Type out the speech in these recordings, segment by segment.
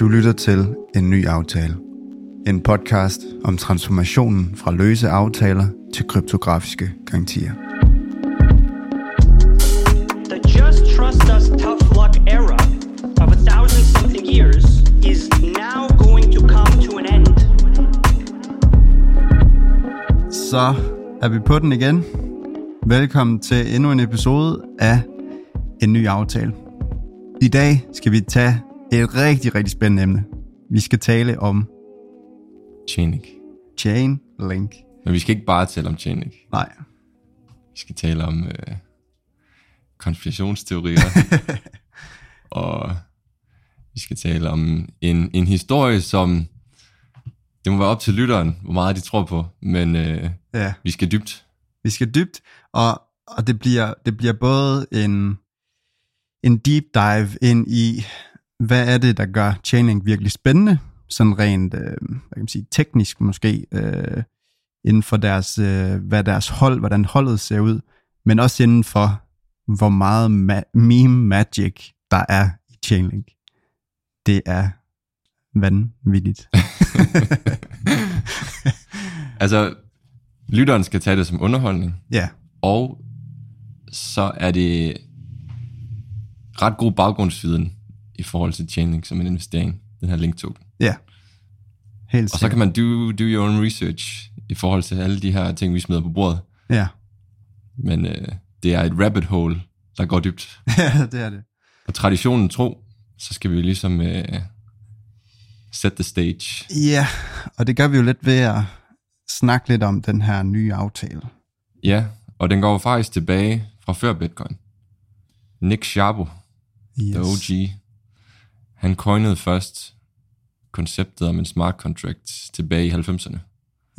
Du lytter til En Ny Aftale. En podcast om transformationen fra løse aftaler til kryptografiske garantier. The just trust us tough luck era of a thousand something years is now going to come to an end. Så er vi på den igen. Velkommen til endnu en episode af En Ny Aftale. I dag skal vi tage et rigtig, rigtig spændende emne. Vi skal tale om Chainlink. Chainlink. Men vi skal ikke bare tale om Chainlink. Nej, Vi skal tale om øh, konspirationsteorier. og vi skal tale om en, en historie, som det må være op til lytteren, hvor meget de tror på. Men øh, ja. vi skal dybt. Vi skal dybt, og, og det, bliver, det bliver både en, en deep dive ind i, hvad er det, der gør Chainlink virkelig spændende, sådan rent øh, hvad kan man sige, teknisk måske, øh, inden for deres, øh, hvad deres hold, hvordan holdet ser ud, men også inden for, hvor meget ma- meme magic der er i Chainlink. Det er vanvittigt. Altså, lytteren skal tage det som underholdning. ja, Og så er det ret god baggrundsviden i forhold til Chainlink som en investering, den her link token. ja. Helt Og så kan man do, do your own research i forhold til alle de her ting, vi smider på bordet. Ja. Men øh, det er et rabbit hole, der går dybt. ja, det er det. Og traditionen tro, så skal vi jo ligesom øh, set the stage. Ja, og det gør vi jo lidt ved at snakke lidt om den her nye aftale. Ja, og den går jo faktisk tilbage fra før Bitcoin. Nick Szabo, Yes. the OG, han coinede først konceptet om en smart contract tilbage i 90'erne.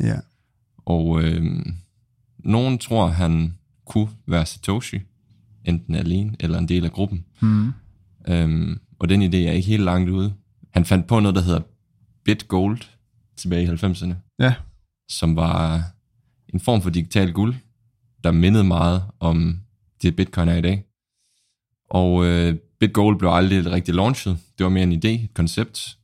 Ja, Og øh, nogen tror, han kunne være Satoshi, enten alene eller en del af gruppen. mm. Øhm, og den idé er ikke helt langt ude. Han fandt på noget, der hedder BitGold tilbage i 90'erne, ja, som var en form for digital guld, der mindede meget om det Bitcoin er i dag. Og øh, BitGold blev aldrig rigtig launchet. Det var mere en idé, et koncept.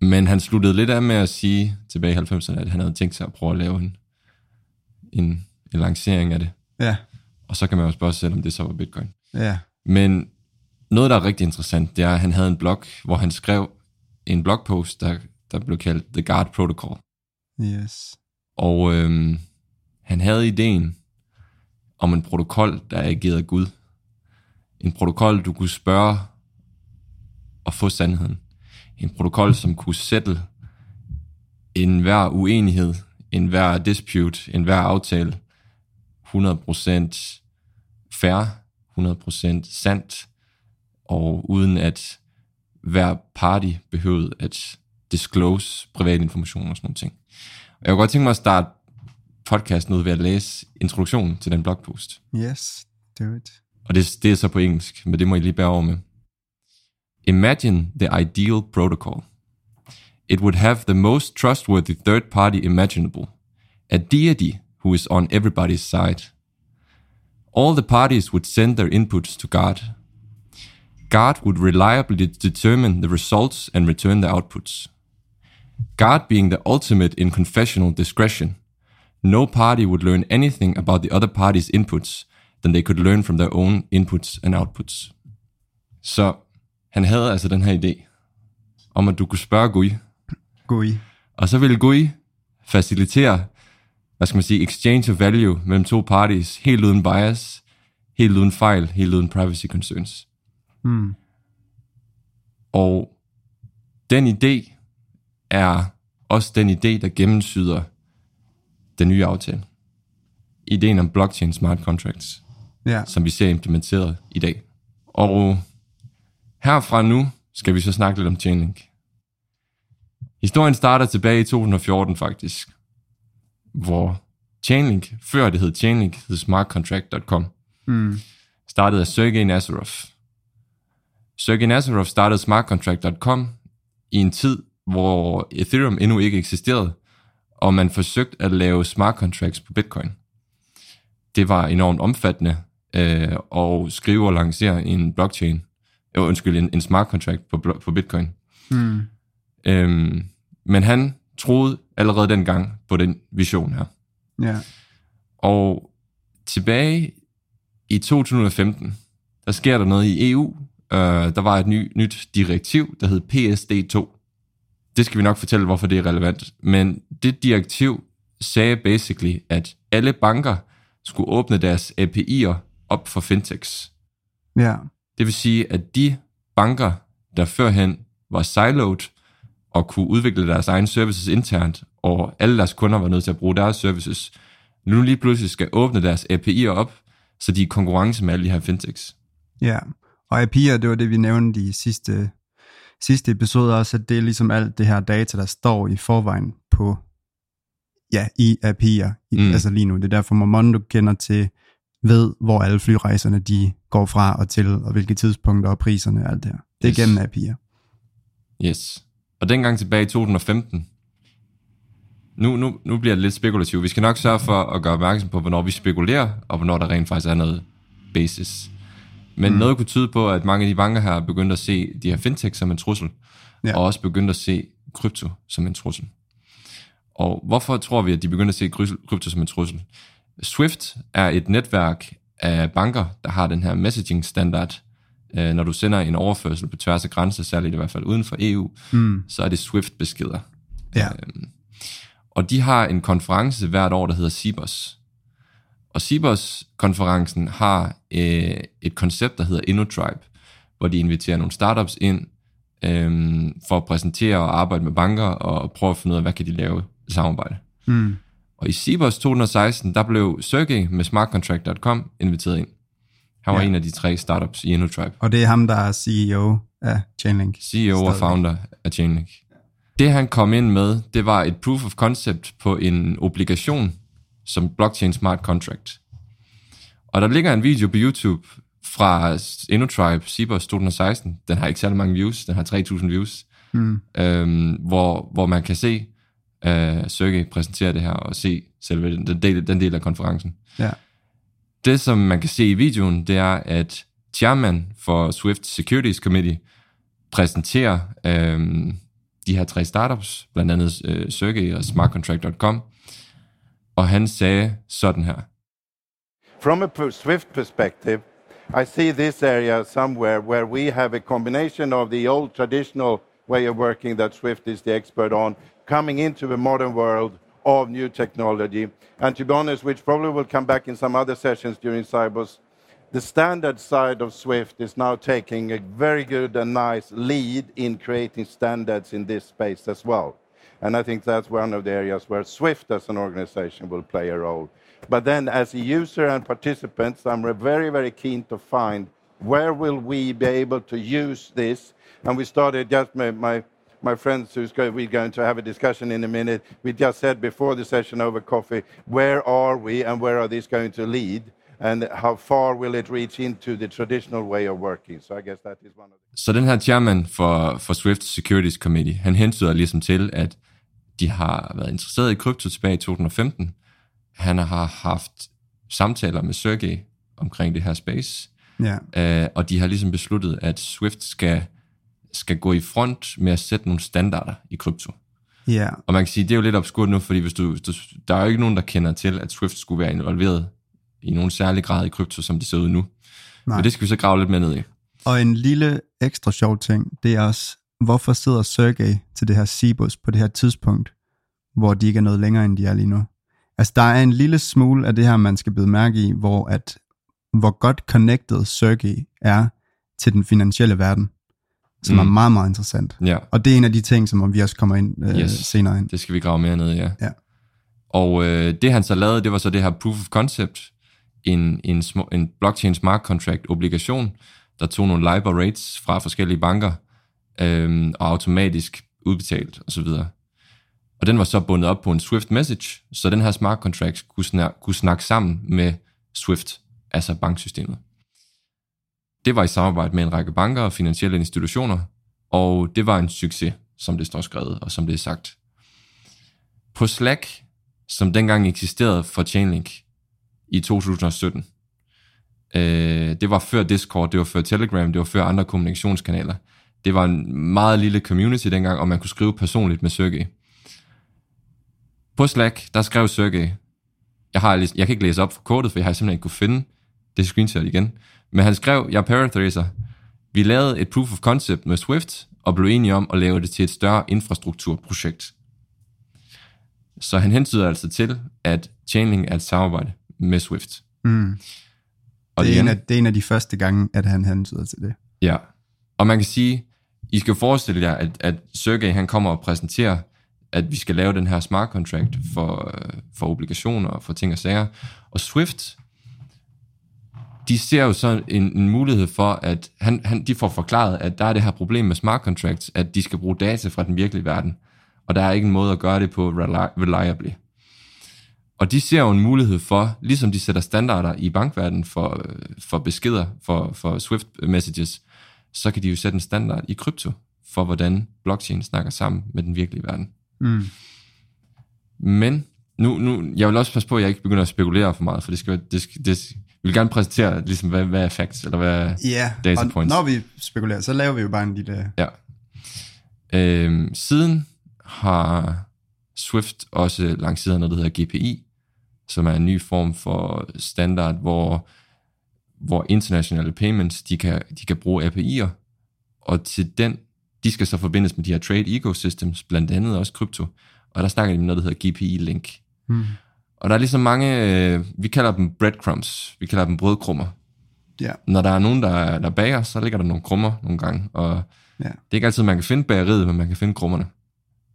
Men han sluttede lidt af med at sige tilbage i 90'erne, at han havde tænkt sig at prøve at lave en, en, en lancering af det. ja, Og så kan man jo spørge sig selv, om det så var Bitcoin. ja, Men noget, der er rigtig interessant, det er, at han havde en blog, hvor han skrev en blogpost, der, der blev kaldt The Guard Protocol. yes. Og øhm, han havde ideen om en protokol, der agerede Gud. En protokol, du kunne spørge og få sandheden. En protokol, som kunne sætte en hver uenighed, en hver dispute, en hver aftale 100% fair, 100% sandt, og uden at hver party behøvede at disclose privat information og sådan noget ting. Og jeg kunne godt tænke mig at starte podcasten ud ved at læse introduktionen til den blogpost. Yes, do it. Og det, det er så på engelsk, men det må I lige bære over med. Imagine the ideal protocol. It would have the most trustworthy third party imaginable, a deity who is on everybody's side. All the parties would send their inputs to God. God would reliably determine the results and return the outputs. God being the ultimate in confessional discretion, no party would learn anything about the other party's inputs than they could learn from their own inputs and outputs. Så han havde altså den her idé om, at du kunne spørge Gud, God i. og så ville Gud facilitere, hvad skal man sige, exchange of value mellem to parties, helt uden bias, helt uden fejl, helt uden privacy concerns. Mm. Og den idé er også den idé, der gennemsyder den nye aftale. Ideen om blockchain smart contracts, Ja, som vi ser implementeret i dag. Og herfra nu skal vi så snakke lidt om Chainlink. Historien starter tilbage i 2014 faktisk, hvor Chainlink, før det hed Chainlink, hed smartcontract.com, mm. startet af Sergey Nazarov. Sergey Nazarov startede smartcontract.com i en tid, hvor Ethereum endnu ikke eksisterede, og man forsøgte at lave smart contracts på Bitcoin. Det var enormt omfattende øh, at skrive og lancere en blockchain, øh, undskyld, en, en smart contract på, på Bitcoin. Mm. Øhm, men han troede allerede dengang på den vision her. Ja. Og tilbage i 2015, der sker der noget i EU. Øh, der var et ny, nyt direktiv, der hed PSD2. Det skal vi nok fortælle, hvorfor det er relevant. Men det direktiv sagde basically, at alle banker skulle åbne deres API'er op for fintechs. Ja. Det vil sige, at de banker, der førhen var siloed og kunne udvikle deres egne services internt, og alle deres kunder var nødt til at bruge deres services, nu lige pludselig skal åbne deres API'er op, så de er i konkurrence med alle de her fintechs. Ja, og API'er, det var det, vi nævnte i sidste, sidste episode også, at det er ligesom alt det her data, der står i forvejen på, ja, i API'er, mm. altså lige nu. Det er derfor, Momondo kender til, ved, hvor alle flyrejserne, de går fra og til, og hvilke tidspunkter og priserne og alt det her. Det er Yes. gennem API'er. Yes. Og dengang tilbage i 2015, nu, nu, nu bliver det lidt spekulativt. Vi skal nok sørge for at gøre opmærksom på, hvornår vi spekulerer, og hvornår der rent faktisk er noget basis. Men mm. noget kunne tyde på, at mange af de banker her er begyndt at se de her fintech som en trussel, ja. Og også begyndt at se krypto som en trussel. Og hvorfor tror vi, at de begynder at se kry- krypto som en trussel? Swift er et netværk af banker, der har den her messaging standard. Øh, Når du sender en overførsel på tværs af grænser, særligt i hvert fald uden for EU, Mm. så er det Swift-beskeder. Ja. Og de har en konference hvert år, der hedder CIBOS. Og CIBOS-konferencen har øh, et koncept, der hedder InnoTribe, hvor de inviterer nogle startups ind øh, for at præsentere og arbejde med banker og prøve at finde ud af, hvad kan de lave i samarbejde. Mm. Og i CIBOS 2016, der blev Sergey med smartcontract.com inviteret ind. Han var ja. En af de tre startups i InnoTribe. Og det er ham, der er CEO af Chainlink. CEO og Stadigvæk. founder af Chainlink. Det han kom ind med, det var et proof of concept på en obligation som blockchain smart contract. Og der ligger en video på YouTube fra InnoTribe Cibos 2016. Den har ikke særlig mange views, den har 3000 views. Mm. Øhm, hvor, hvor man kan se uh, Sergey præsentere det her og se selve den, den, del, den del af konferencen. Ja. Det, som man kan se i videoen, det er, at chairman for Swift Securities Committee præsenterer øhm, de her tre startups, blandt andet øh, Sergey og smartcontract.com, og han sagde sådan her. From a Swift perspective, I see this area somewhere where we have a combination of the old traditional way of working that Swift is the expert on, coming into the modern world of new technology. And to be honest, which probably will come back in some other sessions during Cybers, the standard side of Swift is now taking a very good and nice lead in creating standards in this space as well. And I think that's one of the areas where Swift as an organization will play a role. But then as a user and participants, I'm very, very keen to find where will we be able to use this? And we started just my, my, my friends who's going, we're going to have a discussion in a minute. We just said before the session over coffee, where are we and where are these going to lead? And how far will it reach into the traditional way of working? So I guess that is one of the Så den her chairman for, for Swift Securities Committee, han hentyder ligesom til, at de har været interesseret i krypto tilbage i 2015. Han har haft samtaler med Sergey omkring det her space, Ja. øh, og de har ligesom besluttet, at Swift skal, skal gå i front med at sætte nogle standarder i krypto. Ja. Og man kan sige, det er jo lidt obskurt nu, fordi hvis du, hvis du, der er jo ikke nogen, der kender til, at Swift skulle være involveret i nogen særlig grad i krypto, som det ser ud nu. Nej. Men det skal vi så grave lidt med ned i. Og en lille ekstra sjov ting, det er også, hvorfor sidder Sergey til det her Cibus på det her tidspunkt, hvor de ikke er noget længere, end de er lige nu? Altså, der er en lille smule af det her, man skal bide mærke i, hvor, at, hvor godt connected Sergey er til den finansielle verden, som mm. er meget, meget interessant. Ja, Og det er en af de ting, som vi også kommer ind øh, Yes. senere ind. det skal vi grave mere ned i, ja. Ja. Og øh, det han så lavede, det var så det her proof of concept, en, en, sm- en blockchain smart contract obligation, der tog nogle LIBOR rates fra forskellige banker, øhm, og automatisk udbetalt osv. Og den var så bundet op på en Swift message, så den her smart contract kunne, snak, kunne snakke sammen med Swift, altså banksystemet. Det var i samarbejde med en række banker og finansielle institutioner, og det var en succes, som det står skrevet og som det er sagt. På Slack, som dengang eksisterede for Chainlink i 2017, øh, det var før Discord, det var før Telegram, det var før andre kommunikationskanaler, Det var en meget lille community dengang, og man kunne skrive personligt med Sergey. På Slack, der skrev Sergey, jeg, har, jeg kan ikke læse op for kortet, for jeg har simpelthen ikke kunne finde det screenshot igen. Men han skrev, jeg er paratracer. Vi lavede et proof of concept med Swift, og blev enige om at lave det til et større infrastrukturprojekt. Så han hentyder altså til, at Chainlink er et samarbejde med Swift. Mm. Og det, er igen- en af, det er en af de første gange, at han hentyder til det. Ja, og man kan sige, I skal forestille jer, at, at Sergey han kommer og præsenterer, at vi skal lave den her smart contract for, øh, for obligationer og for ting og sager. Og Swift, de ser jo så en, en mulighed for, at han, han, de får forklaret, at der er det her problem med smart contracts, at de skal bruge data fra den virkelige verden, og der er ikke en måde at gøre det på reli- reliably. Og de ser jo en mulighed for, ligesom de sætter standarder i bankverdenen for, for beskeder, for, for Swift messages, så kan de jo sætte en standard i krypto for, hvordan blockchain snakker sammen med den virkelige verden. Mm. Men nu, nu, jeg vil også passe på, at jeg ikke begynder at spekulere for meget, for det skal, det skal, det, jeg vil gerne præsentere, ligesom, hvad, hvad er facts, eller hvad er Ja, data points. når vi spekulerer, så laver vi jo bare en lille... Ja. Øhm, siden har Swift også lanceret noget, der hedder GPI, som er en ny form for standard, hvor, hvor internationale payments, de kan, de kan bruge API'er, og til den, de skal så forbindes med de her trade ecosystems, blandt andet også krypto, og der snakker de om noget, der hedder GPI Link. Mm. Og der er ligesom mange, øh, vi kalder dem breadcrumbs, vi kalder dem brødkrummer. Ja, Når der er nogen, der, der bager, så ligger der nogle krummer nogle gange, og ja. det er ikke altid, man kan finde bageriet, men man kan finde krummerne.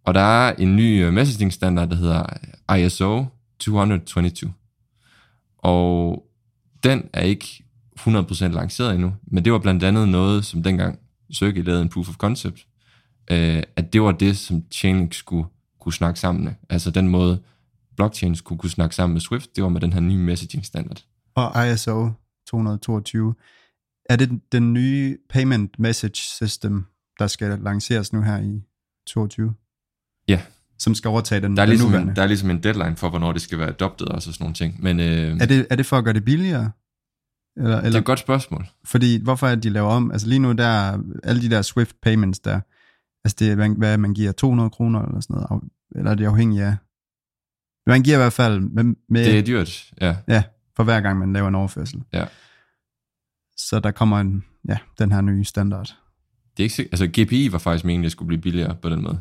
Og der er en ny øh, messaging standard, der hedder ISO 222. Og den er ikke 100% lanceret endnu, men det var blandt andet noget, som dengang Sergey lavede en proof of concept, øh, at det var det, som Chainlink skulle kunne snakke sammen med. Altså den måde, blockchain skulle kunne snakke sammen med Swift, det var med den her nye messaging standard. Og ISO 222. Er det den nye payment message system, der skal lanceres nu her i 22? Ja. Som skal overtage den, Der er, den ligesom nuværende? en, der er ligesom en deadline for, hvornår det skal være adoptet og sådan nogle ting. Men øh, Er det, er det for at gøre det billigere? Eller, det er eller et godt spørgsmål. Fordi, hvorfor er det, de laver om? Altså lige nu, der er alle de der Swift payments der, altså det er, hvad- man giver, 200 kroner eller sådan noget, eller er det afhængigt af? Man giver i hvert fald med, med Det er dyrt, ja. ja, for hver gang man laver en overførsel. Ja. Så der kommer en, ja, den her nye standard. Det er ikke sikkert, altså GPI var faktisk meningen, at det skulle blive billigere på den måde.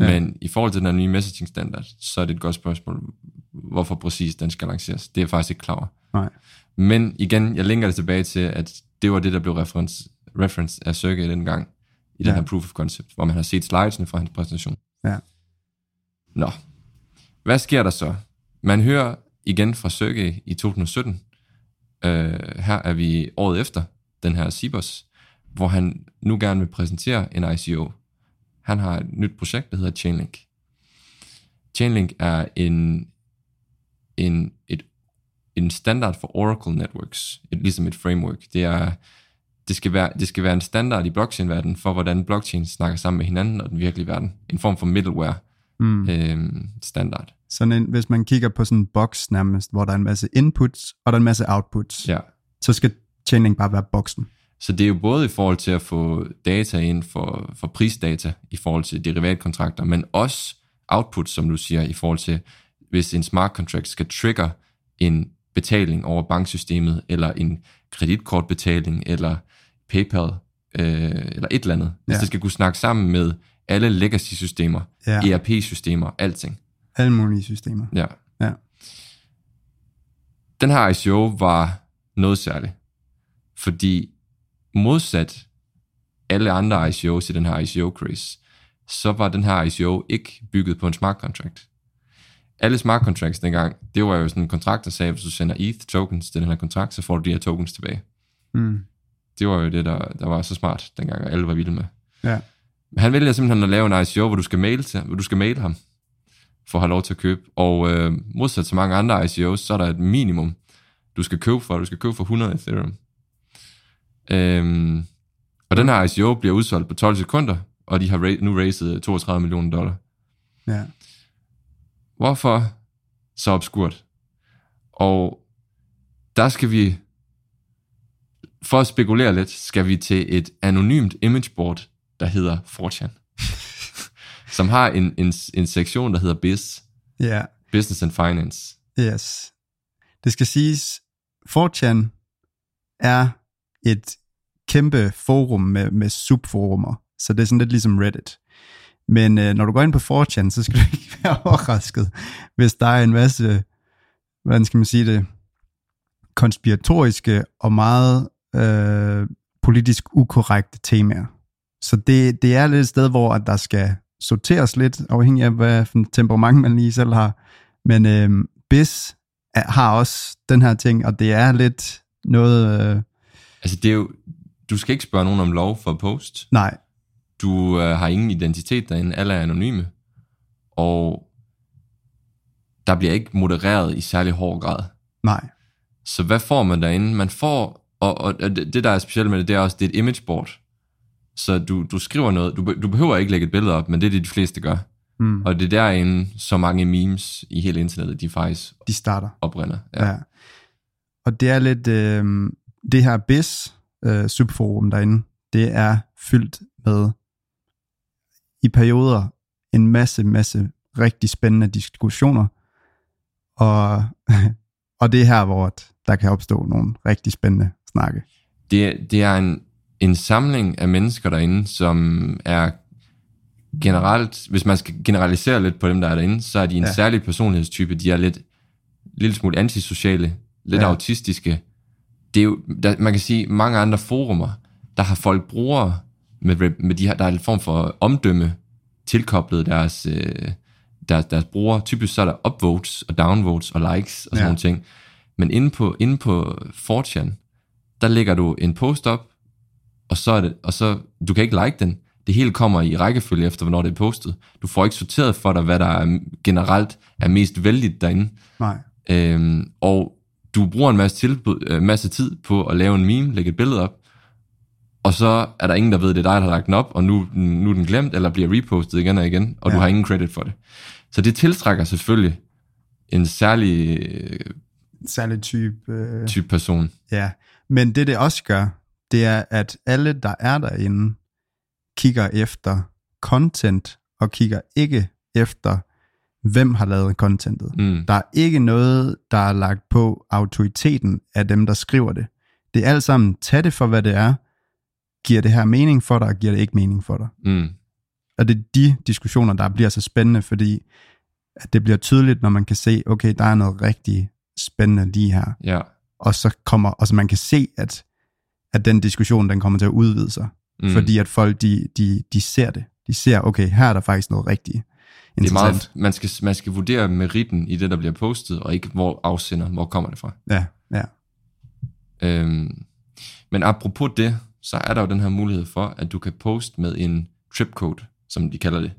Ja. Men i forhold til den her nye messaging standard, så er det et godt spørgsmål, hvorfor præcis den skal lanceres. Det er jeg faktisk ikke klar over. Nej. Men igen, jeg linker det tilbage til, at det var det, der blev reference, reference af Sergey dengang i den Ja. her proof of concept, hvor man har set slidesene fra hans præsentation. Ja. Nå, hvad sker der så? Man hører igen fra Sergey i 2017. Øh, her er vi året efter den her Cibos, hvor han nu gerne vil præsentere en ICO. Han har et nyt projekt, der hedder Chainlink. Chainlink er en, en, et, en standard for Oracle Networks, et, ligesom et framework. Det, er, det, skal være, det skal være en standard i blockchain-verdenen for, hvordan blockchain snakker sammen med hinanden og den virkelige verden. En form for middleware Mm. øhm, standard. Sådan en, hvis man kigger på sådan en boks nærmest, hvor der er en masse inputs, og der er en masse outputs, Ja. så skal Chainlink bare være boksen. Så det er jo både i forhold til at få data ind for, for prisdata i forhold til derivatkontrakter, men også output, som du siger, i forhold til, hvis en smart contract skal trigger en betaling over banksystemet, eller en kreditkortbetaling, eller PayPal, øh, eller et eller andet. Hvis Ja. det skal kunne snakke sammen med alle legacy-systemer, Ja. ERP-systemer, alting. alle mulige systemer. Ja. Ja. Den her ICO var noget særligt, fordi modsat alle andre ICOs i den her ICO-craze, så var den her ICO ikke bygget på en smart contract. Alle smart contracts dengang, det var jo sådan en kontrakt, der sagde, at hvis du sender ETH tokens til den her kontrakt, så får du de her tokens tilbage. Mm. Det var jo det, der, der var så smart dengang, og alle var vilde med. Ja. Han vælger simpelthen at lave en ICO, hvor du skal mail, til, hvor du skal mail ham, for at have lov til at købe. Og øh, modsat til mange andre ICOs, så er der et minimum, du skal købe for. Du skal købe for 100 Ethereum. Øhm, og den her ICO bliver udsolgt på 12 sekunder, og de har nu raised 32 millioner dollar. Ja. Hvorfor så obskurt? Og der skal vi, for at spekulere lidt, skal vi til et anonymt imageboard der hedder 4chan, som har en, en, en sektion, der hedder Biz, Ja, Business and Finance. yes. Det skal siges, 4chan er et kæmpe forum med, med subforumer, så det er sådan lidt ligesom Reddit. Men øh, når du går ind på 4chan, så skal du ikke være overrasket, hvis der er en masse, hvordan skal man sige det, konspiratoriske og meget øh, politisk ukorrekte temaer. Så det, det er lidt et sted, hvor at der skal sorteres lidt, afhængig af, hvad for en temperament man lige selv har. Men øh, BIS er, har også den her ting, og det er lidt noget... Øh, Altså det er jo, du skal ikke spørge nogen om lov for post. nej, Du øh, har ingen identitet derinde, alle er anonyme. Og der bliver ikke modereret i særlig hård grad. nej, Så hvad får man derinde? Man får, og, og det, der er specielt med det, det er også, det er et imageboard. Så du, du skriver noget, du, du behøver ikke lægge et billede op, men det er det, de fleste gør. mm, Og det er derinde, så mange memes i hele internettet, de faktisk de starter. oprinder. Ja. ja. Og det er lidt, øh, det her BIS øh, subforum derinde, det er fyldt med i perioder en masse, masse rigtig spændende diskussioner. Og, og det er her, hvor der kan opstå nogle rigtig spændende snakke. det, det er en, en samling af mennesker derinde, som er generelt, hvis man skal generalisere lidt på dem, der er derinde, så er de en Ja. særlig personlighedstype. De er lidt, lille smule antisociale, lidt Ja. autistiske. Det er jo, der, man kan sige, mange andre forumer, der har folk brugere med, med de her, der er en form for omdømme tilkoblet deres, øh, deres, deres brugere. Typisk så er der upvotes og downvotes og likes og sådan Ja. nogle ting. Men inde på, inde på 4chan, der lægger du en post op, og så er det, og så, du kan ikke like den. Det hele kommer i rækkefølge efter, hvornår det er postet. Du får ikke sorteret for dig, hvad der er, generelt er mest vældigt derinde. Nej, Øhm, og du bruger en masse, tilbud, øh, masse tid på at lave en meme, lægge et billede op, og så er der ingen, der ved, det er dig, der har lagt den op, og nu, nu er den glemt, eller bliver repostet igen og igen, og Ja. du har ingen credit for det. Så det tiltrækker selvfølgelig en særlig øh, særlig type... Øh, type person. Ja, men det det også gør, det er, at alle, der er derinde, kigger efter content, og kigger ikke efter, hvem har lavet contentet. Mm. Der er ikke noget, der er lagt på autoriteten af dem, der skriver det. Det er alt sammen, tag det for, hvad det er. Giver det her mening for dig, og giver det ikke mening for dig? Mm. Og det er de diskussioner, der bliver så spændende, fordi at det bliver tydeligt, når man kan se, okay, der er noget rigtig spændende lige her Ja. og så kommer, og så man kan se, at, at den diskussion, den kommer til at udvide sig, mm. fordi at folk, de, de, de ser det. De ser, okay, her er der faktisk noget rigtigt Det er meget, man, skal, man skal vurdere meritten i det, der bliver postet, og ikke hvor afsender, hvor kommer det fra. Ja, ja, Øhm, men apropos det, så er der jo den her mulighed for, at du kan poste med en tripcode, som de kalder det.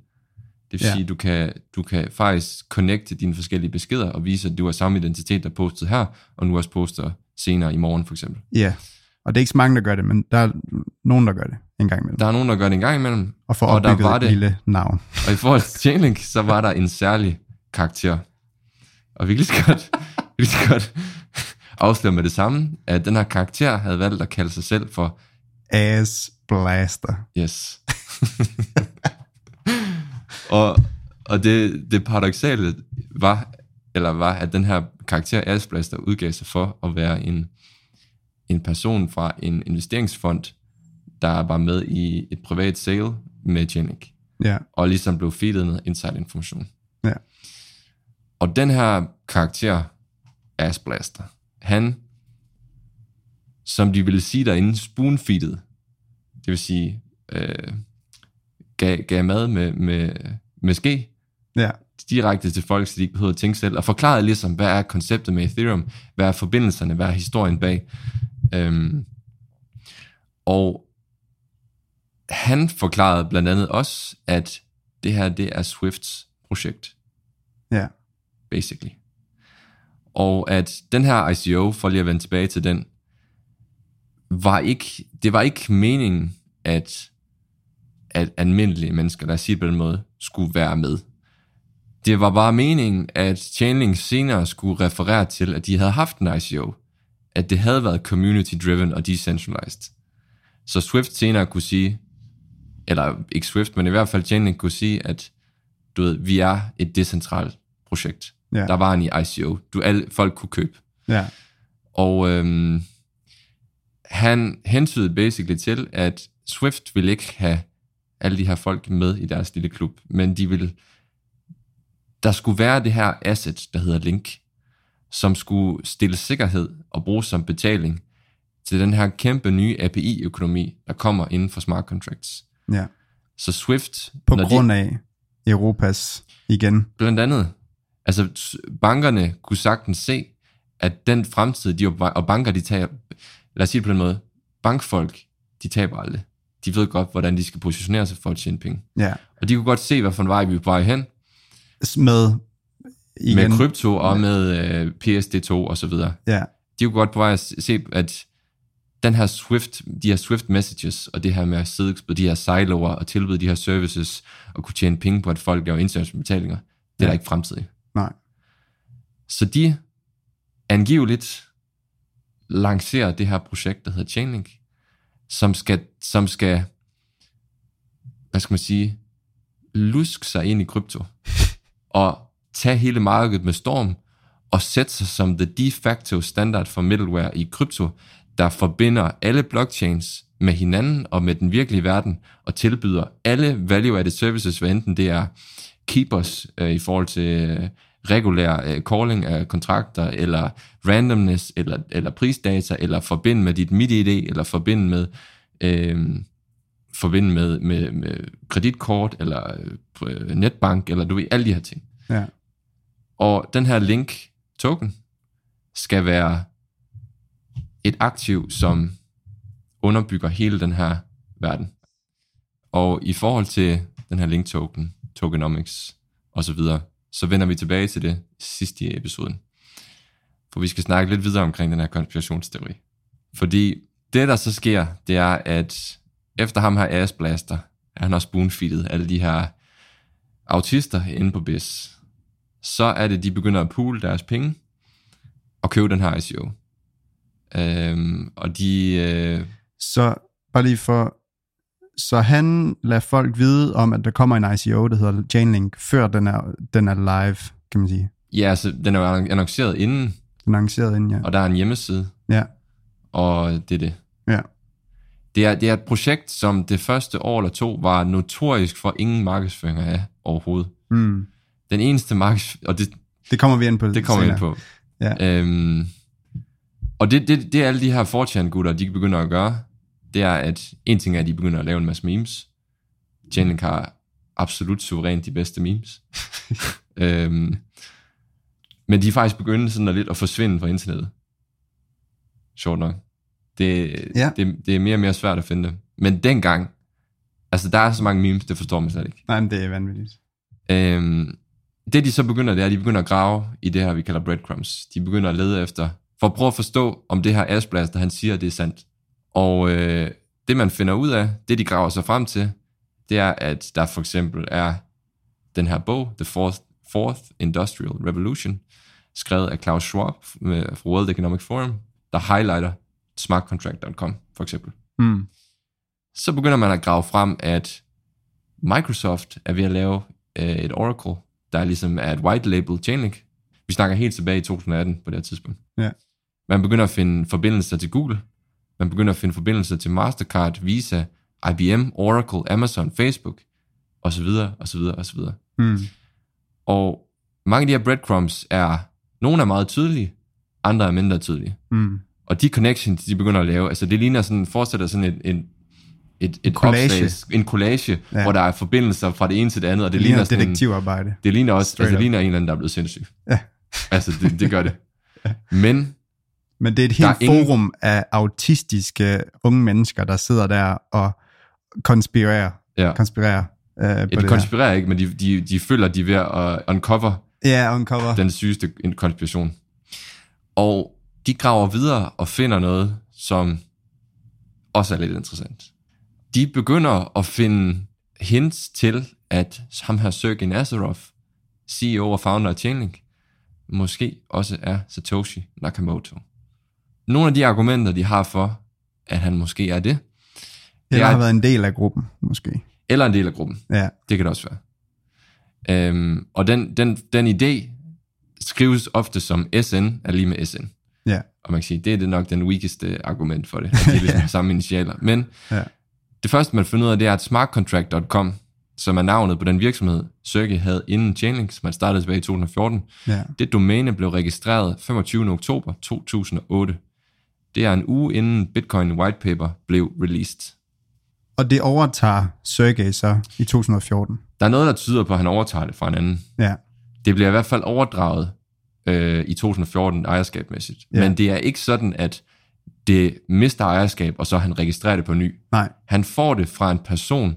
Det vil ja. sige, du kan, du kan faktisk connecte dine forskellige beskeder og vise, at du har samme identitet, der er postet her, og nu også poster senere i morgen for eksempel. ja. Og det er ikke så mange, der gør det, men der er nogen, der gør det en gang imellem. Der er nogen, der gør det en gang imellem, og får og der var et det- lille navn. og i forhold til Chainlink, så var der en særlig karakter. Og vi kan lige så godt, lige så godt afsløre med det samme, at den her karakter havde valgt at kalde sig selv for Ass Blaster. Yes. og og det, det paradoxale var, eller var, at den her karakter Asblaster udgav sig for at være en, en person fra en investeringsfond, der var med i et privat sale med Chainlink, Ja, og ligesom blev feedet med inside information. ja, Og den her karakter, Asblaster, han, som de ville sige derinde, spoonfeeded, det vil sige, øh, gav, gav mad med, med, med ske, ja, direkte til folk, så de ikke behøvede at tænke selv, og forklarede ligesom, hvad er konceptet med Ethereum, hvad er forbindelserne, hvad er historien bag. Øhm, og han forklarede blandt andet også, at det her, det er Swifts projekt ja, basically. Og at den her ICO, for lige at vende tilbage til den, var ikke, det var ikke meningen, at, at almindelige mennesker, lad os sige det på den måde, skulle være med. Det var bare meningen, at Chainlink senere skulle referere til, at de havde haft en ICO. At det havde været community-driven og decentralized. Så Swift senere kunne sige, eller ikke Swift, men i hvert fald Chainlink kunne sige, at du ved, vi er et decentralt projekt. Ja. Der var en i ICO. Du, alle, folk kunne købe. Ja. Og øhm, han hentydede basically til, at Swift ville ikke have alle de her folk med i deres lille klub, men de ville, der skulle være det her asset, der hedder Link, som skulle stille sikkerhed og bruges som betaling til den her kæmpe nye API-økonomi, der kommer inden for smart contracts. ja. Så Swift, På grund af Europas igen. Blandt andet. Altså, bankerne kunne sagtens se, at den fremtid, de, og banker, de tager, lad os sige det på den måde, bankfolk, de taber aldrig. De ved godt, hvordan de skal positionere sig for at tjene penge. Ja. Og de kunne godt se, hvad for en vej vi er på vej hen, Med igen. med krypto og med øh, PSD2 og så videre. Ja. De kunne godt på vej at se, at den her Swift, de her Swift messages, og det her med at sidde på de her siloer og tilbyde de her services, og kunne tjene penge på, at folk laver internationale betalinger, det er Ja. der ikke fremtid i. Nej. Så de angiveligt lancerer det her projekt, der hedder Chainlink, som skal, som skal hvad skal man sige, luske sig ind i krypto, og tage hele markedet med storm, og sætte sig som the de facto standard for middleware i krypto, der forbinder alle blockchains med hinanden og med den virkelige verden, og tilbyder alle value-added services, hvad enten det er keepers øh, i forhold til øh, regulær øh, calling af kontrakter, eller randomness, eller, eller prisdata, eller forbind med dit MIDI-ID, eller forbind med, øh, forbinde med, med, med kreditkort, eller øh, netbank, eller du ved, alle de her ting. Ja. Og den her link token skal være et aktiv, som underbygger hele den her verden. Og i forhold til den her link token, tokenomics og så videre, så vender vi tilbage til det sidste i episoden. For vi skal snakke lidt videre omkring den her konspirationsteori. Fordi det, der så sker, det er, at efter ham her Asblaster, han har spoonfeedet alle de her autister inde på BIS, så er det, de begynder at pool deres penge og købe den her ICO. Øhm, og de... Øh, Så bare lige for... Så han lader folk vide om, at der kommer en ICO, der hedder Chainlink, før den er, den er live, kan man sige. ja, altså, den er annonceret inden, Den er arrangeret inden, ja. og der er en hjemmeside, Ja, og det er det. ja. Det er, det er et projekt, som det første år eller to var notorisk for ingen markedsføring af overhovedet. Mm. Den eneste markeds... Og det, Det kommer vi ind på det kommer vi ind på. Ja. Øhm, og det, det, det alle de her 4chan-gutter, de begynder at gøre, det er, at en ting er, at de begynder at lave en masse memes. Chainlink har absolut suverænt de bedste memes. øhm, men de er faktisk begyndt sådan at lidt at forsvinde fra internettet. Sjovt nok. Det, Ja. det, det er mere og mere svært at finde dem. Men dengang, altså der er så mange memes, det forstår man slet ikke. Nej, men det er vanvittigt. Øhm, det de så begynder, det er, at de begynder at grave i det her, vi kalder breadcrumbs. De begynder at lede efter, for at prøve at forstå, om det her Ashblaster, han siger, det er sandt. Og øh, det man finder ud af, det de graver sig frem til, det er, at der for eksempel er den her bog, The Fourth, Fourth Industrial Revolution, skrevet af Klaus Schwab med- fra World Economic Forum, der highlighter smartcontract.com for eksempel Mm. så begynder man at grave frem, at Microsoft er ved at lave øh, et Oracle, der ligesom er et white label Chainlink. Vi snakker helt tilbage i 2018 på det her tidspunkt. Ja. Man begynder at finde forbindelser til Google. Man begynder at finde forbindelser til Mastercard, Visa, IBM, Oracle, Amazon, Facebook, osv., osv., osv. Mm. Og mange af de her breadcrumbs er, nogle er meget tydelige, andre er mindre tydelige. Mm. Og de connections, de begynder at lave, altså det ligner sådan, fortsætter sådan et, en, et, et collage. opslag, en collage, Ja. hvor der er forbindelser fra det ene til det andet, og det, Det ligner en- detektivarbejde. det ligner også, Straight altså, det ligner en eller anden, der er blevet sindssyg. Ja. Altså, det, det gør det. Men, Men det er et helt er ingen- forum af autistiske unge mennesker, der sidder der og konspirerer. ja, konspirerer øh, ja, det de konspirerer ikke, men de, de, de føler, de er ved at uncover der. Ja, uncover. den sygeste konspiration. Og de graver videre og finder noget, som også er lidt interessant. De begynder at finde hints til, at ham her Sergey Nazarov, CEO og founder af Chainlink, måske også er Satoshi Nakamoto. Nogle af de argumenter, de har for, at han måske er det, Eller er- har været en del af gruppen, måske. Eller en del af gruppen. Ja, Det kan det også være. Øhm, og den, den, den idé skrives ofte som SN er lige med SN. ja, Og man kan sige, det er det nok den weakeste argument for det. At det er ligesom samme initialer. Men ja. Det første, man finder ud af, det er, at smartcontract.com, som er navnet på den virksomhed, Sergey havde inden Chainlink, som han startede tilbage i 2014, ja. det domæne blev registreret 25. oktober 2008. Det er en uge inden Bitcoin White Paper blev released. Og det overtager Sergey så i 2014. Der er noget, der tyder på, at han overtager det fra en anden. Ja, Det bliver i hvert fald overdraget øh, i 2014 ejerskabmæssigt. Ja. Men det er ikke sådan, at det mister ejerskab, og så han registrerer det på ny. nej, Han får det fra en person,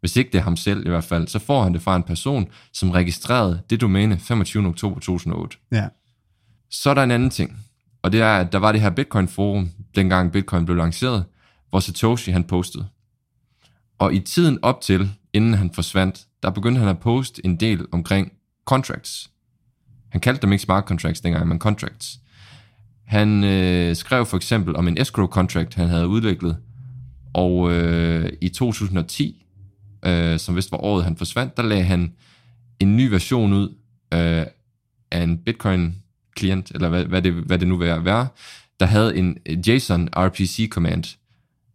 hvis ikke det er ham selv i hvert fald, så får han det fra en person, som registrerede det domæne 25. oktober 2008. ja, Så er der en anden ting, og det er, at der var det her Bitcoin-forum, dengang Bitcoin blev lanceret, hvor Satoshi han postede. Og i tiden op til, inden han forsvandt, der begyndte han at poste en del omkring contracts. Han kaldte dem ikke smart contracts dengang, men contracts. Han øh, skrev for eksempel om en escrow contract, han havde udviklet, og øh, i 2010, øh, som vist var året, han forsvandt, der lagde han en ny version ud øh, af en Bitcoin-klient, eller hvad, hvad, det, hvad det nu vil være, der havde en JSON RPC command,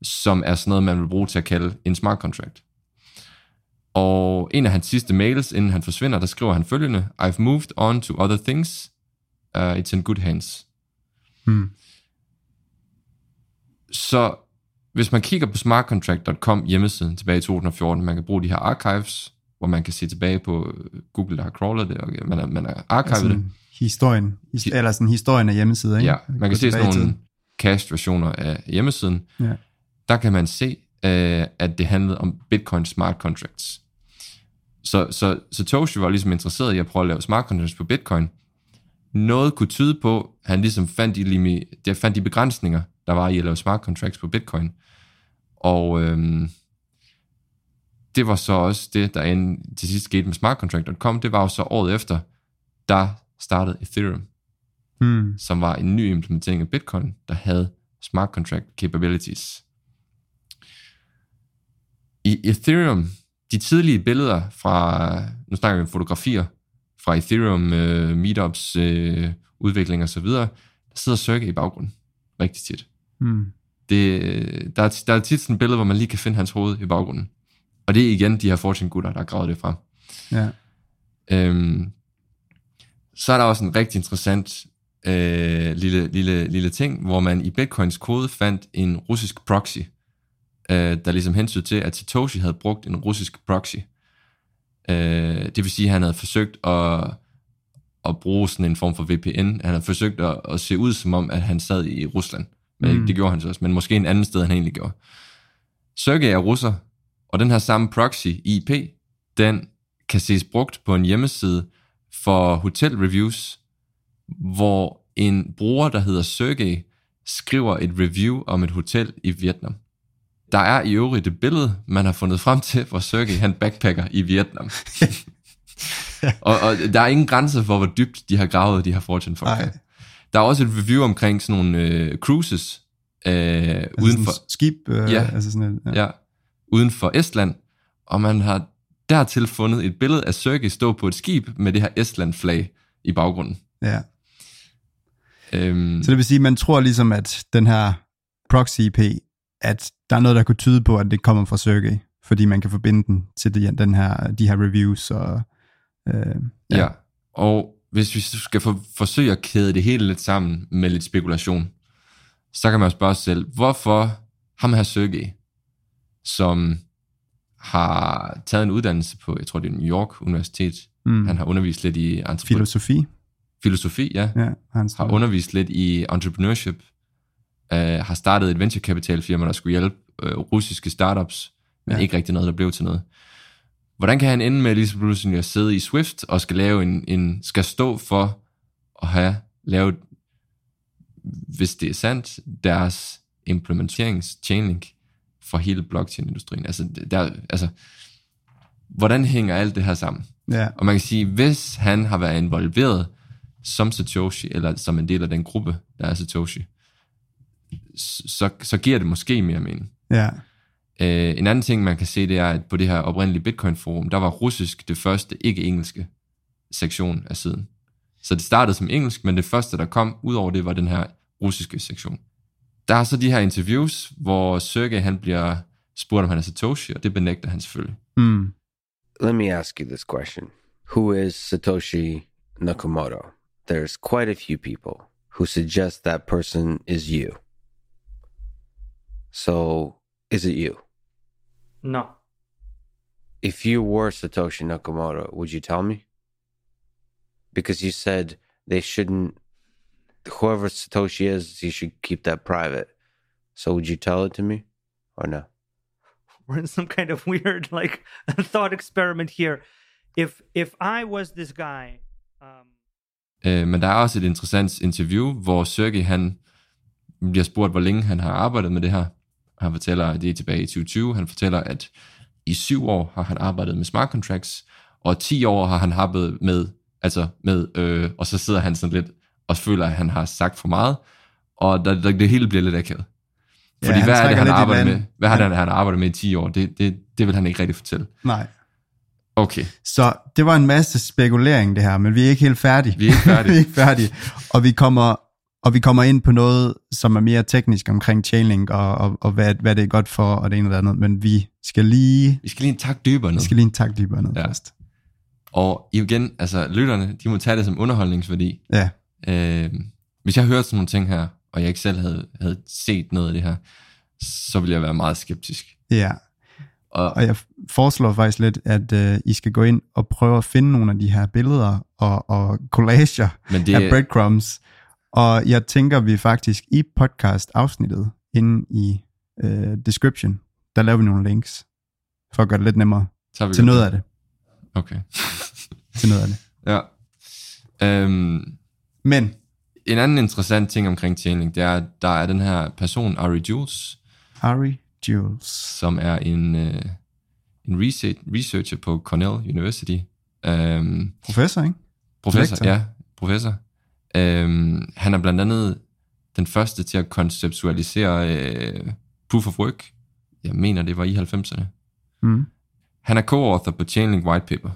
som er sådan noget, man vil bruge til at kalde en smart contract. Og en af hans sidste mails, inden han forsvinder, der skriver han følgende, I've moved on to other things. Uh, it's in good hands hmm. Så hvis man kigger på smartcontract.com hjemmesiden tilbage i 2014, man kan bruge de her archives, hvor man kan se tilbage på øh, Google, der har crawlet det, og man har, man har archivet altså, det. historien, his, Hi- eller sådan historien af hjemmesider, ikke? Ja, man kan se sådan nogle tiden. cached versioner af hjemmesiden. Ja. Der kan man se, øh, at det handlede om Bitcoin smart contracts. Så, så Satoshi var ligesom interesseret i at prøve at lave smart contracts på Bitcoin. Noget kunne tyde på, at han ligesom fandt de, limi, der fandt de begrænsninger, der var i at lave smart contracts på Bitcoin. Og øhm, det var så også det, der end til sidst skete med smartcontract.com. Det var jo så året efter, der startede Ethereum Hmm. som var en ny implementering af Bitcoin, der havde smart contract capabilities. I Ethereum, de tidlige billeder fra, nu snakker vi om fotografier, fra Ethereum uh, meetups, uh, udvikling videre, der sidder Sergey i baggrunden, rigtig tit. Hmm. Det, der, er, der er tit sådan et billede, hvor man lige kan finde hans hoved i baggrunden. Og det er igen de her Fortune-gutter, der har gravet det frem. Ja. Øhm, så er der også en rigtig interessant øh, lille, lille, lille ting, hvor man i Bitcoins kode fandt en russisk proxy, øh, der ligesom hensyn til, at Satoshi havde brugt en russisk proxy. Øh, det vil sige, at han havde forsøgt at, at bruge sådan en form for VPN. Han havde forsøgt at, at se ud som om, at han sad i Rusland. Men Mm. det gjorde han så også, men måske en anden sted, han egentlig gjorde. Sergey er russer, og den her samme proxy, IP, den kan ses brugt på en hjemmeside for hotelreviews, hvor en bruger, der hedder Sergey, skriver et review om et hotel i Vietnam. Der er i øvrigt et billede, man har fundet frem til, hvor Sergey han backpacker i Vietnam. og, og der er ingen grænse for, hvor dybt de har gravet de her fortune folk. Ej. Der er også et review omkring sådan nogle øh, cruises øh, Altså uden for, skib, øh, Ja. altså sådan et, ja. ja, uden for Estland, og man har dertil fundet et billede af Sergey stå på et skib med det her Estland-flag i baggrunden. ja. Øhm, Så det vil sige, at man tror ligesom, at den her proxy IP, at der er noget, der kunne tyde på, at det kommer fra Sergey, fordi man kan forbinde den til de, den her, de her reviews. Og, øh, ja. ja. Og hvis vi skal for, forsøge at kæde det hele lidt sammen med lidt spekulation, så kan man spørge sig selv, hvorfor ham her Sergey, som har taget en uddannelse på, jeg tror det er New York Universitet, mm, han har undervist lidt i filosofi. filosofi, ja, Ja, han har undervist lidt i entrepreneurship, øh, har startet et venture capital firma, der skulle hjælpe øh, russiske startups, men Ja. ikke rigtig noget, der blev til noget. Hvordan kan han ende med lige så pludselig at sidde i Swift og skal lave en, en skal stå for at have lavet, hvis det er sandt, deres implementerings-chainlink for hele blockchain-industrien. Altså, der, altså, hvordan hænger alt det her sammen? Ja, Og man kan sige, hvis han har været involveret som Satoshi, eller som en del af den gruppe, der er Satoshi, så, så giver det måske mere mening. ja, Øh, en anden ting, man kan se, det er, at på det her oprindelige Bitcoin-forum, der var russisk det første ikke-engelske sektion af siden. Så det startede som engelsk, men det første, der kom ud over det, var den her russiske sektion. Der er så de her interviews, hvor Sergey han bliver spurgt, om han er Satoshi, og det benægter han selvfølgelig. Mm. Let me ask you this question Who is Satoshi Nakamoto? There's quite a few people who suggest that person is you. So, is it you? No. If you were Satoshi Nakamoto, would you tell me? Because you said they shouldn't, whoever Satoshi is, you should keep that private. So, would you tell it to me or no? We're in some kind of weird like thought experiment here. If if I was this guy, um, Øh, men der er også et interessant interview, hvor Sergey han bliver spurgt, hvor længe han har arbejdet med det her. Han fortæller, at det er tilbage i 2020. Han fortæller, at i syv år har han arbejdet med smart contracts, og 10 år har han arbejdet med, altså med, øh, og så sidder han sådan lidt og føler, at han har sagt for meget, og der, der, det hele bliver lidt akavet. Fordi han hvad er det, han arbejder med? Hvad har det, han har arbejdet med i 10 år? Det, det, det vil han ikke rigtig fortælle. Nej. Okay, Så det var en masse spekulering det her, men vi er ikke helt færdige. vi er ikke færdige. vi er ikke færdige. Og vi kommer, og vi kommer ind på noget, som er mere teknisk omkring Chainlink, og, og, og hvad, hvad det er godt for, og det ene eller andet. Men vi skal lige, vi skal lige en tak dybere ned. vi skal lige en tak dybere ned Ja. først. Og igen, altså lytterne, de må tage det som underholdningsværdi. Ja, Øh, hvis jeg hørte sådan nogle ting her, og jeg ikke selv havde, havde set noget af det her, så ville jeg være meget skeptisk. ja. Og, Og jeg foreslår faktisk lidt, at øh, I skal gå ind og prøve at finde nogle af de her billeder og, og collager men det... af breadcrumbs. Og jeg tænker, vi faktisk i podcast-afsnittet, inde i øh, description, der laver vi nogle links, for at gøre det lidt nemmere tager vi til noget af det. Okay. Til noget af det. ja. Øhm, Men, en anden interessant ting omkring Chainlink, det er, at der er den her person, Ari Jules, Harry Jules. som er en, øh, en research, researcher på Cornell University. Øhm, Professor, ikke? Professor, Lektor. ja, professor. Øhm, han er blandt andet den første til at konceptualisere øh, proof of work. Jeg mener, det var i 90'erne. Mm. Han er co-author på Chainlink White Paper.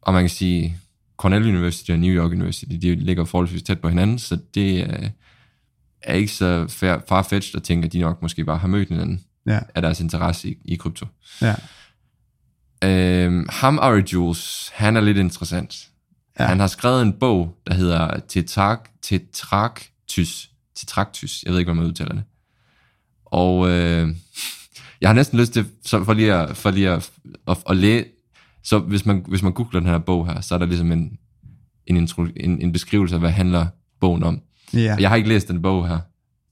Og man kan sige, Cornell University og New York University, de ligger forholdsvis tæt på hinanden, så det er, er ikke så farfetched at tænke, at de nok måske bare har mødt hinanden Ja, af deres interesse i, i krypto. ja. Øhm, ham, Ari Jules, han er lidt interessant. Ja. Han har skrevet en bog, der hedder Tetrak, Tetraktus. Tetraktus, jeg ved ikke, hvordan man udtaler det. Og øh, jeg har næsten lyst til, så for lige at, for lige at, at, at læse, så hvis man, hvis man googler den her bog her, så er der ligesom en, en, intro, en, en beskrivelse af, hvad handler bogen om. Ja. Og Jeg har ikke læst den bog her.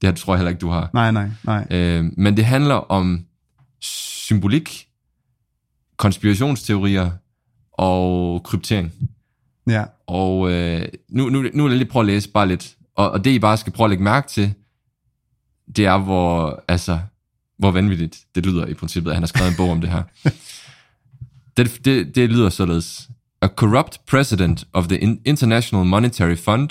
Det her tror jeg heller ikke, du har. Nej, nej, nej. Øh, men det handler om symbolik, konspirationsteorier og kryptering. Ja, Og øh, nu, nu, nu vil jeg lige prøve at læse bare lidt. Og, og det I bare skal prøve at lægge mærke til, det er, hvor, altså, hvor vanvittigt det lyder i princippet, at han har skrevet en bog om det her. Det, det, det lyder således. A corrupt president of the In- International Monetary Fund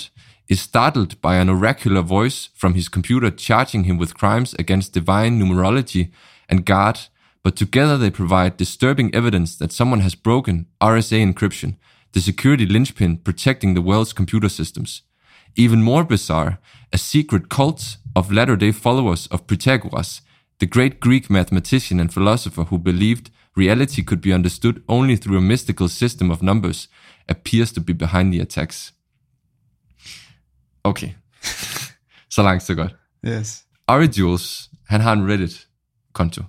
is startled by an oracular voice from his computer charging him with crimes against divine numerology and God, but together they provide disturbing evidence that someone has broken RSA encryption, the security linchpin protecting the world's computer systems. Even more bizarre, a secret cult of latter day followers of Pythagoras, the great Greek mathematician and philosopher who believed reality could be understood only through a mystical system of numbers, appears to be behind the attacks. Okay. så langt, så godt. yes. Ari Jules, han har en Reddit-konto,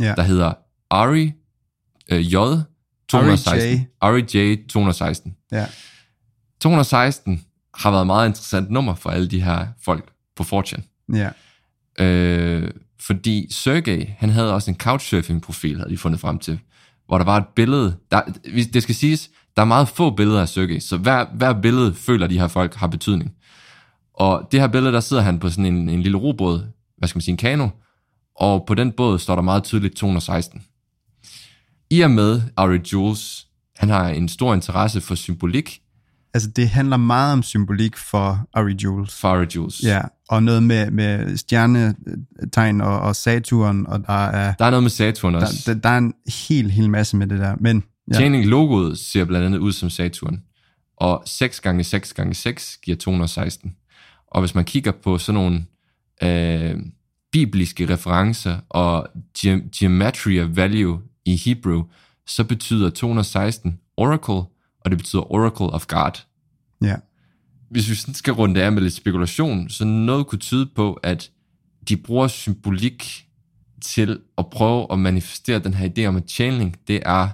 Ja. der hedder Ari øh, J 216. Ari J 216. Ja, 216 har været et meget interessant nummer for alle de her folk på 4chan. ja, Øh, fordi Sergey, han havde også en couchsurfing-profil, havde de fundet frem til, hvor der var et billede. Der, det skal siges, der er meget få billeder af Sergey, så hver, hver billede føler de her folk har betydning. Og det her billede, der sidder han på sådan en, en lille robåd, hvad skal man sige, en kano, og på den båd står der meget tydeligt 216. I og med Ari Jules, han har en stor interesse for symbolik, altså det handler meget om symbolik for Ari Jules. Farah Jules. Ja, og noget med, med stjernetegn og, og Saturn, og der er, Der er noget med Saturn der, også. der, der er en helt, helt masse med det der. Men ja, Chainlink-logoet ser blandt andet ud som Saturn. Og 6 gange 6 gange 6 giver 216. Og hvis man kigger på sådan nogle øh, bibelske referencer og ge- gematria value i Hebrew, så betyder 216 oracle, og det betyder oracle of God. ja, Hvis vi sådan skal runde af med lidt spekulation, så noget kunne tyde på, at de bruger symbolik til at prøve at manifestere den her idé om, at Chainlink, det er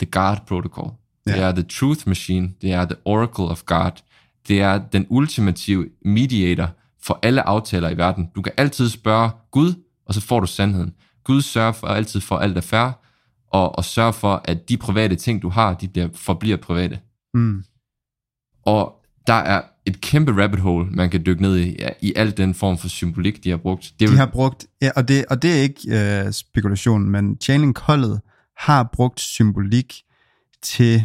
the God protocol. Det Ja. er the truth machine. Det er the oracle of God. Det er den ultimative mediator for alle aftaler i verden. Du kan altid spørge Gud, og så får du sandheden. Gud sørger for altid for alt er fair, og, og sørger for, at de private ting, du har, de bliver, forbliver private. mm, Og der er et kæmpe rabbit hole, man kan dykke ned i, ja, i al den form for symbolik, de har brugt. Det er de har brugt, ja, og, det, og det er ikke øh, spekulation, men Chainlink-holdet har brugt symbolik til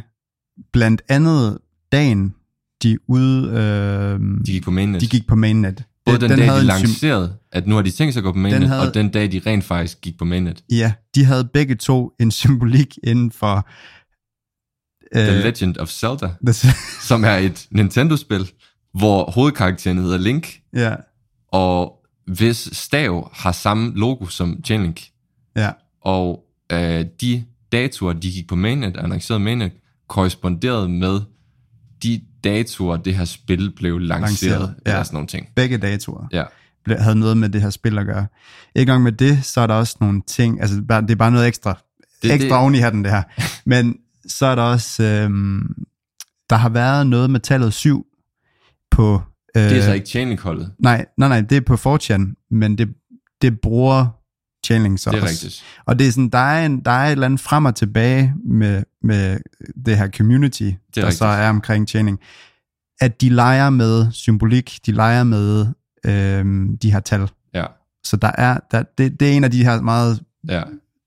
blandt andet dagen, de ude, øh, de gik på mainnet. de gik på mainnet. Både den, den dag, de lancerede, at nu har de tænkt sig at gå på mainnet, havde- og den dag, de rent faktisk gik på mainnet. Ja, de havde begge to en symbolik inden for... The Øh, Legend of Zelda, the, som er et Nintendo-spil, hvor hovedkarakteren hedder Link, ja, og hvis stav har samme logo som Chainlink. ja, Og øh, de datoer, de gik på mainnet, annoncerede mainnet, korresponderede med de datoer, det her spil blev lanceret, Lanceret, ja. eller sådan nogle ting. begge datoer Ja. havde noget med det her spil at gøre. Ikke gang med det, så er der også nogle ting, altså det er bare noget ekstra, Det- ekstra det- oven i hatten det her. Men så er der også, øhm, der har været noget med tallet 7 på... Øh, Det er så ikke Chainlink-holdet. Nej, nej, nej, det er på 4chan, men det, det bruger Chainlink så Det er rigtigt. Og det er sådan, der er, en, der er et eller andet frem og tilbage med, med det her community, det der rigtigt. så er omkring Chainlink, at de leger med symbolik, de leger med øhm, de her tal. Ja, Så der er, der, det, det er en af de her meget, ja.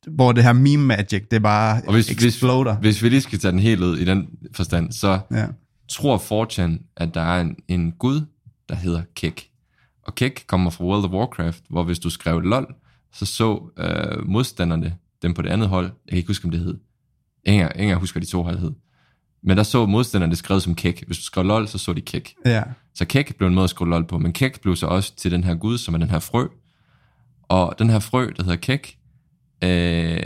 hvor det her meme magic, det bare Og hvis, exploder. hvis, hvis vi lige skal tage den helt ud i den forstand, så ja. tror 4chan, at der er en, en gud, der hedder Kek. Og Kek kommer fra World of Warcraft, hvor hvis du skrev LOL, så så øh, modstanderne, dem på det andet hold, jeg kan ikke huske, om det hed, ingen, ingen husker de to hold hed, men der så modstanderne det skrevet som Kek. Hvis du skrev LOL, så så de Kek. ja, Så Kek blev en måde at skrive LOL på, men Kek blev så også til den her gud, som er den her frø. Og den her frø, der hedder Kek, øh,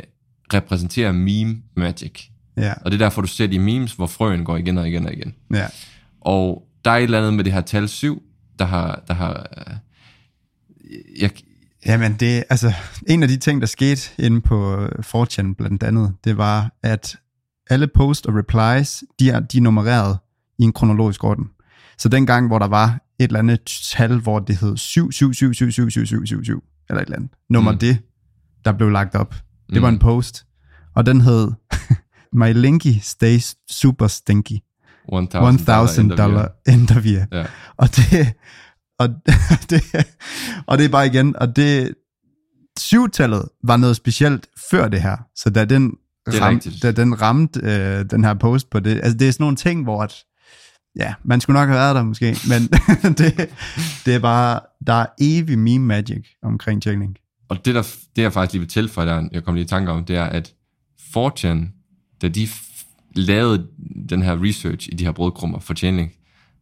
repræsenterer meme magic. ja, Og det er derfor, du ser de memes, hvor frøen går igen og igen og igen. ja. Og der er et eller andet med det her tal 7, der har... Der har øh, jeg, Jamen, det altså, en af de ting, der skete inde på 4chan blandt andet, det var, at alle post og replies, de er, de er nummereret i en kronologisk orden. Så den gang, hvor der var et eller andet tal, hvor det hed 7, 7, 7, 7, 7, 7, 7, 7, 7, eller et eller andet. Nummer Mm. det, der blev lagt op. Det Mm. var en post, og den hed My Linky stays super stinky. 1000 dollar interview. Ja. Og det, og det, og det er bare igen, og det, syvtallet var noget specielt før det her, så da den, rigtigt. da den ramte øh, den her post på det, altså det er sådan nogle ting, hvor at, ja, man skulle nok have været der måske, men det, det er bare, der er evig meme magic omkring Chainlink. Og det, der, det jeg faktisk lige vil tilføje, der jeg kom lige i tanke om, det er, at 4chan, da de lavede den her research i de her brødkrummer for Chainlink,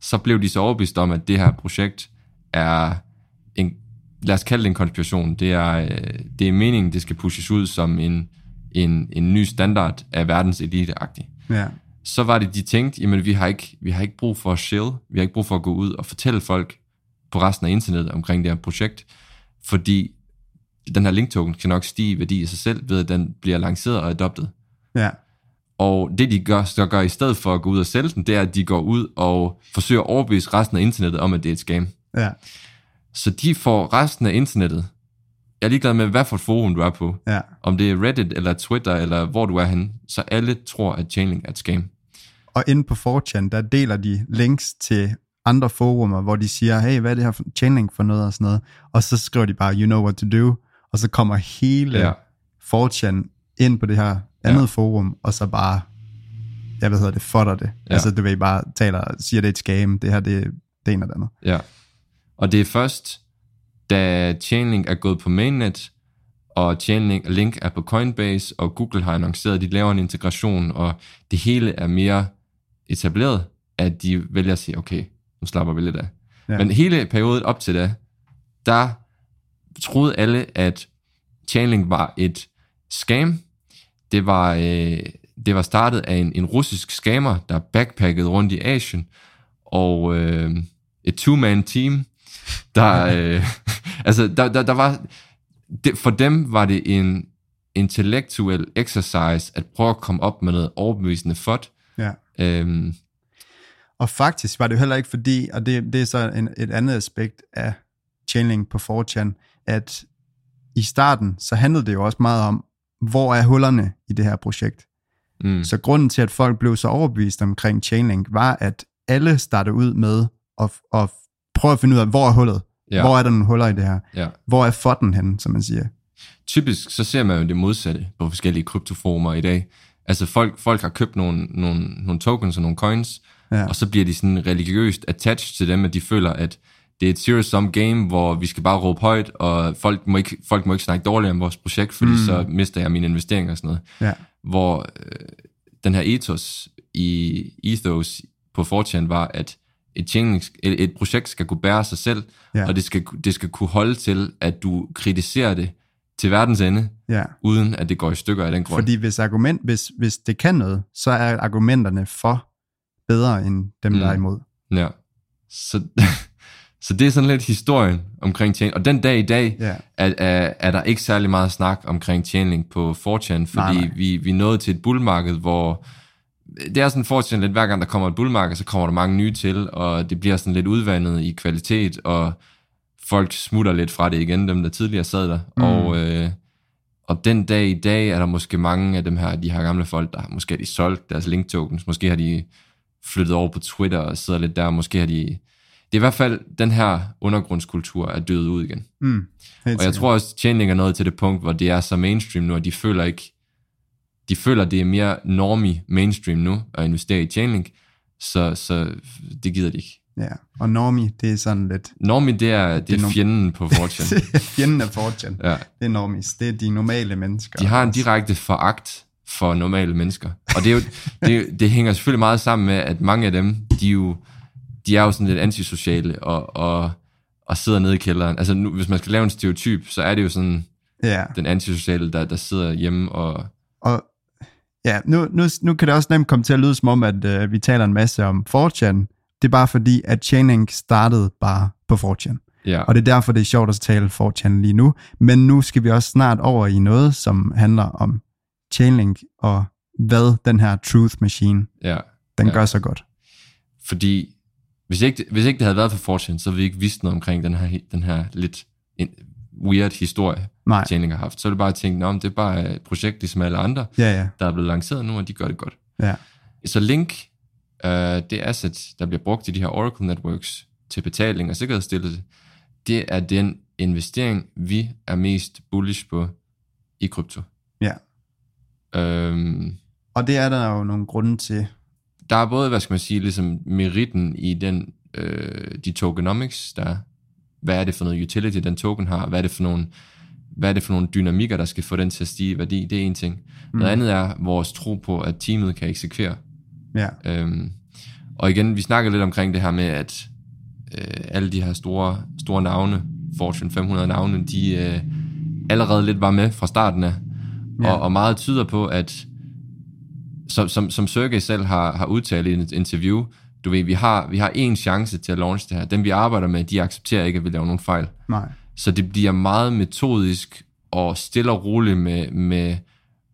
så blev de så overbevist om, at det her projekt er en, lad os kalde det en konspiration. Det er, øh, det er meningen, det skal pushes ud som en, en, en ny standard af verdens elite-agtig. Ja, så var det, de tænkte, jamen vi har, ikke, vi har ikke brug for at chill, vi har ikke brug for at gå ud og fortælle folk på resten af internettet omkring det her projekt, fordi den her link token kan nok stige i værdi i sig selv, ved at den bliver lanceret og adoptet. ja, Og det de gør, så gør i stedet for at gå ud og sælge den, det er, at de går ud og forsøger at overbevise resten af internettet om, at det er et scam. Ja, Så de får resten af internettet, jeg er ligeglad med, hvad for et forum du er på, ja, om det er Reddit eller Twitter, eller hvor du er henne, så alle tror, at Chainlink er et scam. og inde på 4chan, der deler de links til andre forumer, hvor de siger, hey, hvad er det her Chainlink for noget og sådan noget, og så skriver de bare, you know what to do, og så kommer hele Ja. ja. 4chan ind på det her andet Ja. ja. forum, og så bare jeg ved hedder det, fotter det. Ja. Ja. Altså, du ved, bare taler, siger, det er et scam, det her, det, det ene og det andet. Ja. Og det er først, da Chainlink er gået på mainnet, og Chainlink Link er på Coinbase, og Google har annonceret, at de laver en integration, og det hele er mere etableret, at de vælger at sige, okay, nu slapper vi lidt af. Ja. Men hele perioden op til da, der troede alle, at Chainlink var et scam. Det var, øh, det var startet af en, en russisk scammer, der backpackede rundt i Asien, og øh, et two-man team, der, øh, altså, der, der, der var, det, for dem var det en intellektuel exercise at prøve at komme op med noget overbevisende fod. Ja. Øhm, Og faktisk var det jo heller ikke fordi, og det, det er så en, et andet aspekt af Chainlink på 4chan, at i starten, så handlede det jo også meget om, hvor er hullerne i det her projekt. mm, Så grunden til, at folk blev så overbevist omkring Chainlink, var, at alle startede ud med at, at prøve at finde ud af, hvor er hullet? Ja. Hvor er der nogle huller i det her? ja. Hvor er fotten henne, som man siger? Typisk så ser man jo det modsatte på forskellige kryptoformer i dag. Altså folk, folk har købt nogle, nogle, nogle tokens og nogle coins, Ja. og så bliver de sådan religiøst attached til dem, at de føler, at det er et zero-sum game, hvor vi skal bare råbe højt, og folk må ikke, folk må ikke snakke dårligt om vores projekt, fordi mm. så mister jeg mine investeringer og sådan noget. Ja. Hvor øh, den her ethos i ethos på 4chan var, at et, chain, et, et projekt skal kunne bære sig selv, Ja. og det skal, det skal kunne holde til, at du kritiserer det til verdens ende, Ja. uden at det går i stykker af den grund. Fordi hvis, argument, hvis, hvis det kan noget, så er argumenterne for bedre end dem, mm. der er Mm. imod. Ja. Så, så det er sådan lidt historien omkring Chainlink. Og den dag i dag Ja. er, er, er der ikke særlig meget snak omkring Chainlink på 4chan, fordi Nej, nej. Vi, vi nået til et bullmarked, hvor det er sådan 4chan lidt, hver gang der kommer et bullmarked, så kommer der mange nye til, og det bliver sådan lidt udvandet i kvalitet, og folk smutter lidt fra det igen, dem der tidligere sad der. Mm. Og, øh, og den dag i dag er der måske mange af dem her, de her gamle folk, der måske har de solgt deres link tokens, måske har de flyttet over på Twitter og sidder lidt der, måske har de... Det er i hvert fald, den her undergrundskultur er død ud igen. Mm. Og jeg tror også, Chainlink er nået til det punkt, hvor det er så mainstream nu, at de føler ikke, de føler, det er mere normie mainstream nu at investere i Chainlink, så, så det gider de ikke. Ja. Og Normie, det er sådan lidt... Normie, det er, det Det er norm- fjenden på 4chan. Det er fjenden af 4chan. Ja. Det er Normies. Det er de normale mennesker. De har en direkte foragt for normale mennesker. Og det, er jo, det, det hænger selvfølgelig meget sammen med, at mange af dem, de er jo, de er jo sådan lidt antisociale og, og, og sidder nede i kælderen. Altså nu, hvis man skal lave en stereotyp, så er det jo sådan Ja. den antisociale, der, der sidder hjemme og... Og ja, nu, nu, nu kan det også nemt komme til at lyde som om, at øh, vi taler en masse om 4chan. Det er bare fordi, at Chainlink startede bare på 4chan. Ja, Og det er derfor, det er sjovt at tale 4chan lige nu. Men nu skal vi også snart over i noget, som handler om Chainlink og hvad den her Truth Machine, ja. den Ja. gør så godt. Fordi hvis ikke, hvis ikke det havde været for 4chan, så havde vi ikke vidst noget omkring den her, den her lidt weird historie, Nej, Chainlink har haft. Så er det bare tænkt, om det er bare et projekt ligesom alle andre, ja, ja, der er blevet lanceret nu, og de gør det godt. ja. Så Link, øh, det asset, der bliver brugt i de her Oracle Networks til betaling og sikkerhedsstillelse, det er den investering, vi er mest bullish på i krypto. ja. Øhm, Og det er der jo nogle grunde til. der er både, hvad skal man sige, ligesom meritten i den, øh, de tokenomics, der er. Hvad er det for noget utility, den token har? Hvad er det for nogle, hvad er det for nogle dynamikker, der skal få den til at stige i værdi? Det er en ting. Mm. Noget andet er vores tro på, at teamet kan eksekvere. Ja, Øhm, og igen, vi snakker lidt omkring det her med, at øh, alle de her store, store navne, Fortune 500 navne, de øh, allerede lidt var med fra starten af. Ja. Og, og meget tyder på, at som, som, som Sergey selv har, har udtalt i et interview, du ved, vi har, vi har én chance til at launch det her. Dem vi arbejder med, de accepterer ikke, at vi laver nogen fejl. nej. Så det bliver meget metodisk og stille og roligt med, med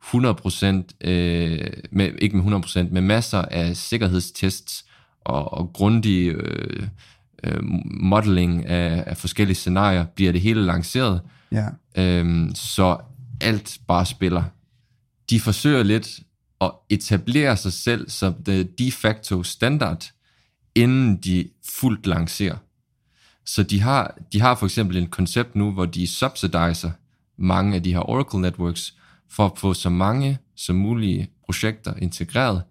100%, øh, med, ikke med 100%, med masser af sikkerhedstests og, og grundig øh, øh, modeling af, af forskellige scenarier, bliver det hele lanceret, Ja, øh, så alt bare spiller. De forsøger lidt at etablere sig selv som det de facto standard, inden de fuldt lancerer. Så de har, de har for eksempel en koncept nu, hvor de subsidiser mange af de her Oracle Networks, for at få så mange som mulige projekter integreret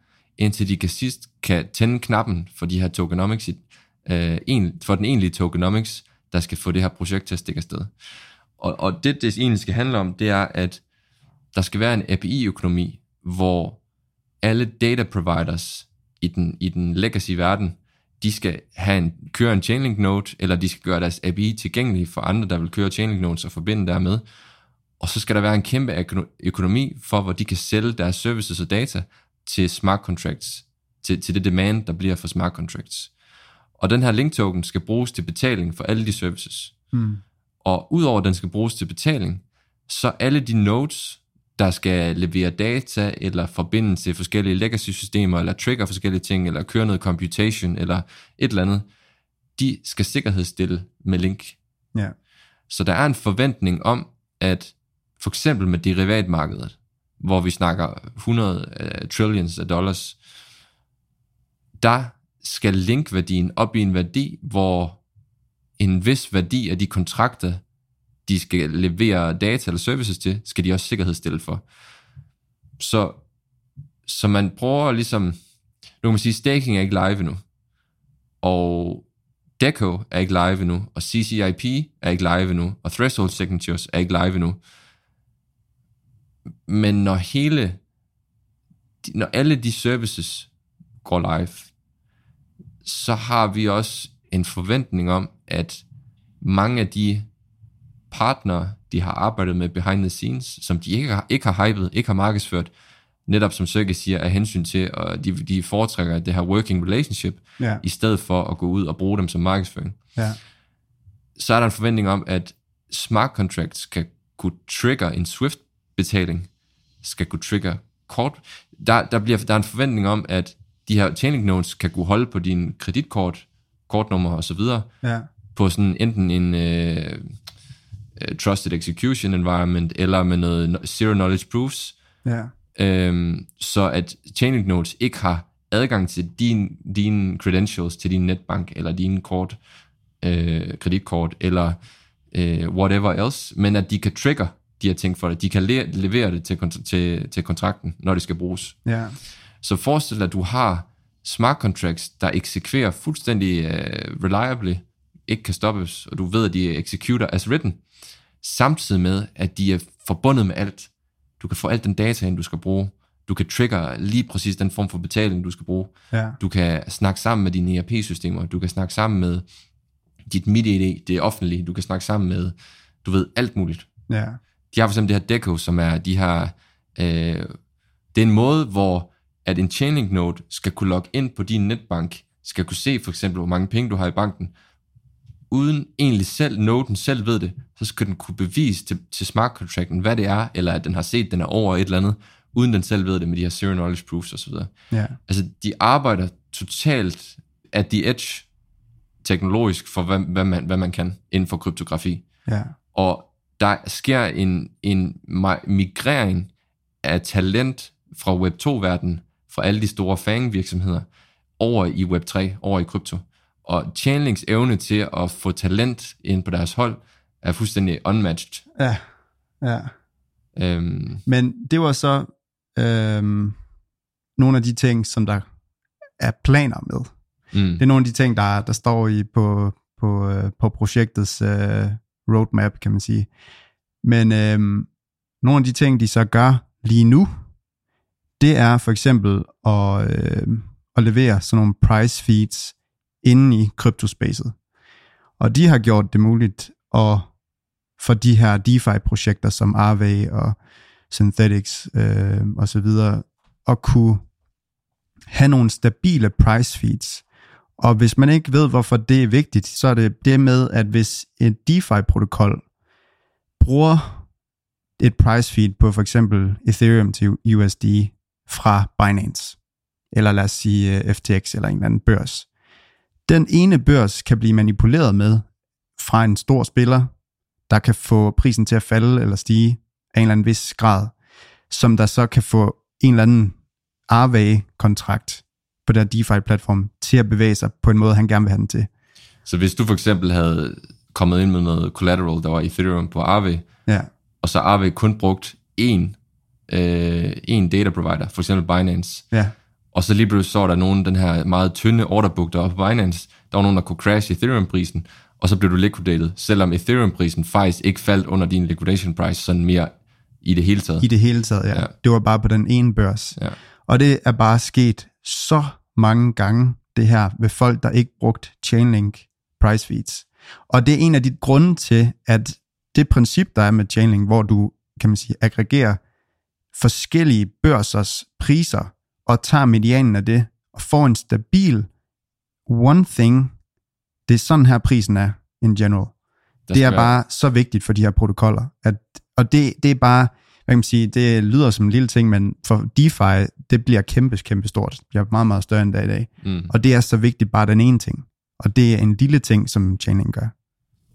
indtil de kan sidst kan tænde knappen for de her tokenomics, øh, en, for den egentlige tokenomics, der skal få det her projekt til at stikke afsted. Og, og det, det egentlig skal handle om, det er, at der skal være en API-økonomi, hvor alle data providers i den, i den legacy-verden, de skal have en, køre en Chainlink node, eller de skal gøre deres API tilgængelig for andre, der vil køre Chainlink nodes og forbinde dermed. Og så skal der være en kæmpe økonomi for, hvor de kan sælge deres services og data til smart contracts, til, til det demand, der bliver for smart contracts. Og den her link token skal bruges til betaling for alle de services. Mm. Og udover at den skal bruges til betaling, så alle de nodes, der skal levere data, eller forbinde til forskellige legacy-systemer, eller trigger forskellige ting, eller køre noget computation, eller et eller andet, de skal sikkerhedsstille med link. Ja. Så der er en forventning om, at for eksempel med derivatmarkedet, hvor vi snakker 100 uh, øh, trillions af dollars, der skal linkværdien op i en værdi, hvor en vis værdi af de kontrakter, de skal levere data eller services til, skal de også sikkerhedsstille for. Så, så man prøver ligesom, nu kan man sige, staking er ikke live endnu, og Deco er ikke live endnu, og CCIP er ikke live endnu, og Threshold Signatures er ikke live endnu. Men når hele, når alle de services går live, så har vi også en forventning om, at mange af de partnere, de har arbejdet med behind the scenes, som de ikke har, ikke har hypet, ikke har markedsført, netop som Sergey siger, af hensyn til, og de, de foretrækker det her working relationship, ja. i stedet for at gå ud og bruge dem som markedsføring. Ja. Så er der en forventning om, at smart contracts kan kunne trigger en Swift-betaling, skal kunne trigger kort. Der, der, bliver, der er en forventning om, at de her chaining nodes kan kunne holde på din kreditkort, kortnummer og så videre, ja. på sådan enten en uh, trusted execution environment, eller med noget zero knowledge proofs, ja. øhm, så at chaining nodes ikke har adgang til din, dine credentials til din netbank, eller dine kort, øh, kreditkort, eller øh, whatever else, men at de kan trigger de her ting for dig. De kan le- levere det til, kont- til, til kontrakten, når det skal bruges. Ja. Så forestil dig, at du har smart contracts, der eksekverer fuldstændig uh, reliably, ikke kan stoppes, og du ved, at de executer as written, samtidig med, at de er forbundet med alt. Du kan få alt den data ind, du skal bruge. Du kan trigger lige præcis den form for betaling, du skal bruge. Ja. Du kan snakke sammen med dine ERP-systemer. Du kan snakke sammen med dit MIDI, det er offentlige. Du kan snakke sammen med, du ved, alt muligt. Ja. De har for eksempel det her Deco, som er de her... Øh, det er en måde, hvor at en chaining node skal kunne logge ind på din netbank, skal kunne se for eksempel, hvor mange penge du har i banken, uden egentlig selv, noden selv ved det, så skal den kunne bevise til, til smart contracten, hvad det er, eller at den har set, den er over et eller andet, uden den selv ved det med de her zero knowledge proofs osv. Ja. Altså, de arbejder totalt at the edge teknologisk for, hvad, hvad, man, hvad man kan inden for kryptografi. Ja. Og der sker en, en migrering af talent fra Web2-verdenen, fra alle de store FANG-virksomheder, over i Web3, over i krypto. Og Chainlinks evne til at få talent ind på deres hold, er fuldstændig unmatched. Ja. Ja. Øhm, Men det var så øhm, nogle af de ting, som der er planer med. mm, Det er nogle af de ting, der, der står i på, på, øh, på projektets øh, roadmap, kan man sige. Men øhm, nogle af de ting, de så gør lige nu, det er for eksempel at, øh, at levere sådan nogle price feeds inde i kryptospacet. Og de har gjort det muligt at for de her DeFi-projekter som Aave og Synthetics øh, og så videre, at kunne have nogle stabile price feeds. Og hvis man ikke ved, hvorfor det er vigtigt, så er det det med, at hvis et DeFi-protokol bruger et price feed på for eksempel Ethereum til USD fra Binance, eller lad os sige øh, FTX eller en eller anden børs. Den ene børs kan blive manipuleret med fra en stor spiller, der kan få prisen til at falde eller stige af en eller anden vis grad, som der så kan få en eller anden Aave-kontrakt på der DeFi-platform til at bevæge sig på en måde, han gerne vil have den til. så hvis du for eksempel havde kommet ind med noget collateral, der var Ethereum på Aave, Ja, og så Aave kun brugt én, øh, én data provider, for eksempel Binance, ja, Og så lige pludselig så der nogen, den her meget tynde orderbook, der var på Binance, der var nogen, der kunne crashe Ethereum-prisen, og så blev du liquidated, selvom Ethereum-prisen faktisk ikke faldt under din liquidation price, sådan mere i det hele taget. I det hele taget, ja. Ja. Det var bare på den ene børs. Ja. Og det er bare sket så mange gange, det her, ved folk, der ikke brugt Chainlink price feeds. Og det er en af de grunde til, at det princip, der er med Chainlink, hvor du, kan man sige, aggregerer forskellige børsers priser, og tager medianen af det, og får en stabil one thing, det er sådan her prisen er, in general. Det er være- bare så vigtigt for de her protokoller. At, og det, det er bare, hvad kan man sige, det lyder som en lille ting, men for DeFi, det bliver kæmpe, kæmpe stort. Det bliver meget, meget større end er i dag. Mm. Og det er så vigtigt bare den ene ting. Og det er en lille ting, som Chainlink gør.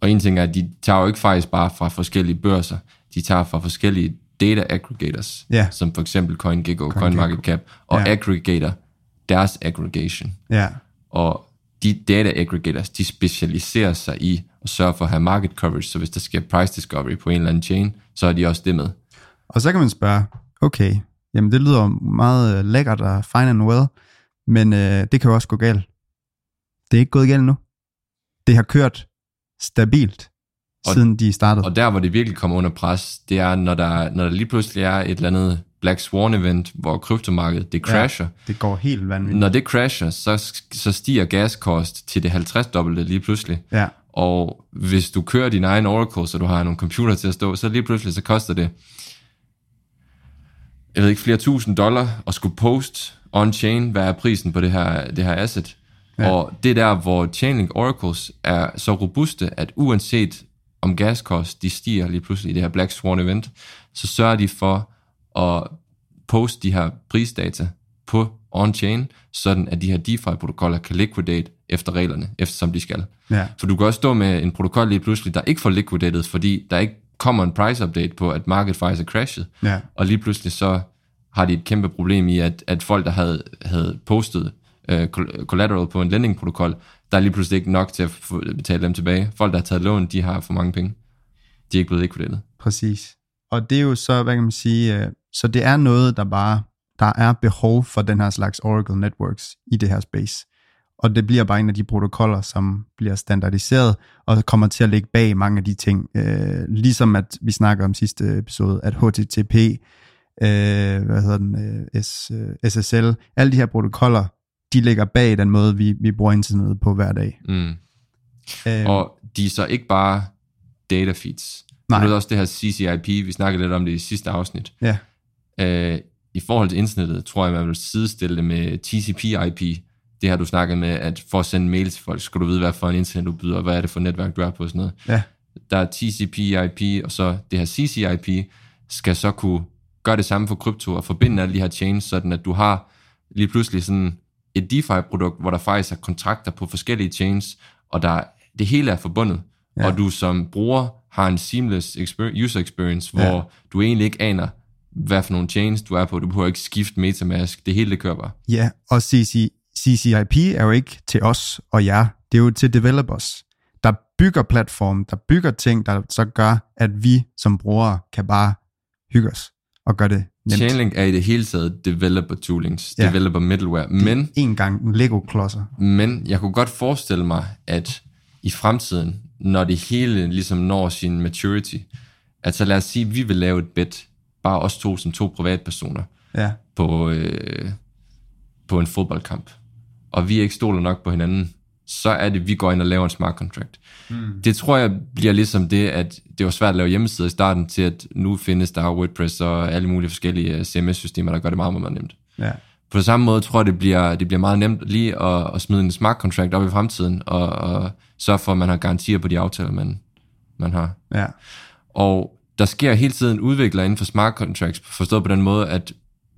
Og en ting er, at de tager jo ikke faktisk bare fra forskellige børser, de tager fra forskellige data aggregators, Ja. som for eksempel CoinGecko, CoinGecko. CoinMarketCap, og Ja. aggregator deres aggregation. Ja, Og de data aggregators, de specialiserer sig i at sørge for at have market coverage, så hvis der sker price discovery på en eller anden chain, så er de også det med. Og så kan man spørge, okay, jamen det lyder meget øh, lækkert og fine and well, men øh, det kan jo også gå galt. Det er ikke gået galt nu. Det har kørt stabilt, Og- siden de startede. Og der, hvor det virkelig kommer under pres, det er, når der, når der lige pludselig er et eller andet Black Swan event, hvor kryptomarkedet det crasher. Ja. det går helt vanvittigt. Når det crasher, så, så stiger gaskost til det 50-dobbelte lige pludselig. Ja, Og hvis du kører din egen Oracle, så du har nogle computer til at stå, så lige pludselig så koster det, jeg ved ikke, flere tusind dollar at skulle post on-chain, hvad er prisen på det her, det her asset. Ja. Og det er der, hvor Chainlink Oracles er så robuste, at uanset om gaskost, de stiger lige pludselig i det her Black Swan event, så sørger de for at poste de her prisdata på on-chain, sådan at de her DeFi-protokoller kan liquidate efter reglerne, eftersom de skal. ja, For du kan også stå med en protokol lige pludselig, der ikke får liquidated, fordi der ikke kommer en price update på, at market faktisk er crashet. ja, Og lige pludselig så har de et kæmpe problem i, at, at folk, der havde, havde postet øh, collateral på en lending-protokol, der er lige pludselig ikke nok til at få, betale dem tilbage. Folk, der har taget lån, de har for mange penge. De er ikke blevet liquidated. præcis. Og det er jo så, hvad kan man sige, øh, så det er noget, der bare, der er behov for den her slags Oracle Networks i det her space. Og det bliver bare en af de protokoller, som bliver standardiseret, og kommer til at ligge bag mange af de ting. Øh, ligesom at vi snakker om sidste episode, at HTTP, øh, hvad hedder den, øh, S, øh, SSL, alle de her protokoller, de ligger bag den måde, vi, vi bruger internettet på hver dag. Mm. Øh, Og de er så ikke bare data feeds. Nej. Du ved også det her CCIP, vi snakkede lidt om det i sidste afsnit. ja, Øh, I forhold til internettet, tror jeg, man vil sidestille det med TCP/IP. Det har du snakket med, at for at sende mail til folk, skal du vide, hvad for en internetudbyder, og hvad er det for netværk, du er på og sådan noget. ja, Der er TCP/IP, og så det her CCIP skal så kunne gøre det samme for krypto og forbinde alle de her chains, sådan at du har lige pludselig sådan et DeFi-produkt, hvor der faktisk er kontrakter på forskellige chains, og der det hele er forbundet, ja. Og du som bruger har en seamless exper- user experience, hvor Ja. du egentlig ikke aner, hvad for nogle chains du er på. Du behøver ikke skifte Metamask. Det hele det kører bare. ja. Og CC, CCIP er jo ikke til os og jer, det er jo til developers, der bygger platform, der bygger ting, der så gør, at vi som brugere kan bare hygge os og gøre det nemt. Chainlink er i det hele taget developer toolings, Ja. developer middleware, men En gang Lego-klodser. Men jeg kunne godt forestille mig, at i fremtiden, når det hele ligesom når sin maturity, at så lad os sige, at vi vil lave et bet, bare os to som to privatpersoner, Ja, på, øh, på en fodboldkamp, og vi ikke stoler nok på hinanden, så er det, at vi går ind og laver en smart contract. Mm. Det tror jeg bliver ligesom det, at det var svært at lave hjemmesider i starten, til at nu findes der WordPress og alle mulige forskellige øh, CMS-systemer, der gør det meget, meget nemt. ja, På samme måde tror jeg, det bliver, det bliver meget nemt lige at, at smide en smart contract op i fremtiden, og, og sørge for, at man har garantier på de aftaler, man, man har. ja, Og der sker hele tiden udvikler inden for smart contracts, forstået på den måde, at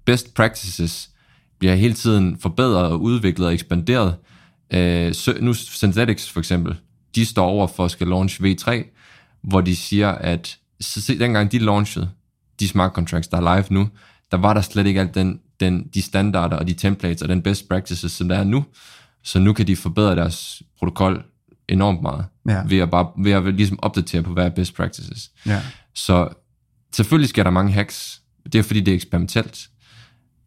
best practices bliver hele tiden forbedret og udviklet og ekspanderet. Øh, så, nu Synthetics for eksempel, de står over for at skal launch V3, hvor de siger, at så, se, dengang de launchede de smart contracts, der er live nu, der var der slet ikke alt den, den, de standarder og de templates og den best practices, som der er nu. Så nu kan de forbedre deres protokol enormt meget, Ja. ved at, bare, ved at ligesom opdatere på, hvad er best practices. ja, Så selvfølgelig sker der mange hacks. Det er fordi, det er eksperimentelt.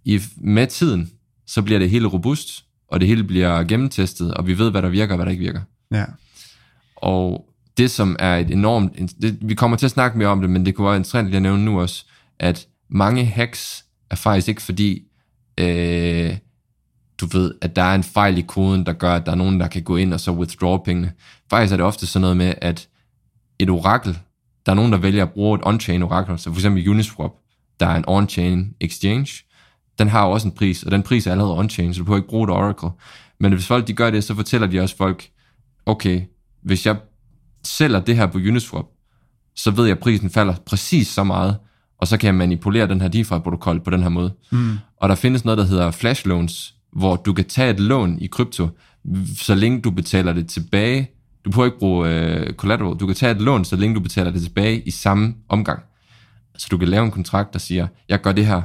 I, med tiden, så bliver det hele robust, og det hele bliver gennemtestet, og vi ved, hvad der virker og hvad der ikke virker. Ja. Og det, som er et enormt... Det, vi kommer til at snakke mere om det, men det kunne være interessant lige at nævne nu også, at mange hacks er faktisk ikke fordi, øh, du ved, at der er en fejl i koden, der gør, at der er nogen, der kan gå ind og så withdraw pengene. Faktisk er det ofte sådan noget med, at et orakel, der er nogen, der vælger at bruge et on-chain orakel, så for eksempel Uniswap, der er en on-chain exchange, den har jo også en pris, og den pris er allerede on-chain, så du behøver ikke bruge et oracle. Men hvis folk de gør det, så fortæller de også folk, okay, hvis jeg sælger det her på Uniswap, så ved jeg, at prisen falder præcis så meget, og så kan jeg manipulere den her DeFi-protokol på den her måde. Mm. Og der findes noget, der hedder flash loans, hvor du kan tage et lån i krypto, så længe du betaler det tilbage. Du behøver ikke bruge øh, collateral. Du kan tage et lån, så længe du betaler det tilbage i samme omgang. Så du kan lave en kontrakt, der siger, jeg gør det her,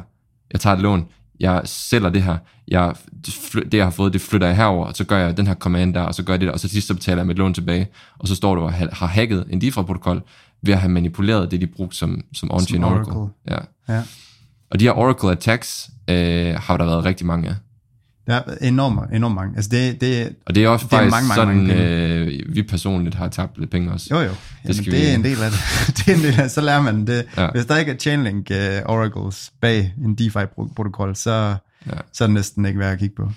jeg tager et lån, jeg sælger det her, jeg, det jeg har fået, det flytter jeg herover, og så gør jeg den her command der, og så gør jeg det der, og så sidst så betaler jeg mit lån tilbage, og så står du og har hacket en DeFi-protokol ved at have manipuleret det, de brugte som, som on-chain Som oracle. oracle. Ja. ja. Og de her oracle attacks øh, har der været rigtig mange af. Der er enormt, enormt mange. Altså det, det, Og det er også Det er faktisk mange, mange, sådan, mange øh, vi personligt har tabt lidt penge også. jo jo, Jamen, skal det, vi- det er en del af det. det er en del af det. Så lærer man det. Ja. Hvis der ikke er Chainlink uh, oracles bag en DeFi-protokol, så, Ja. så er det næsten ikke værd at kigge på.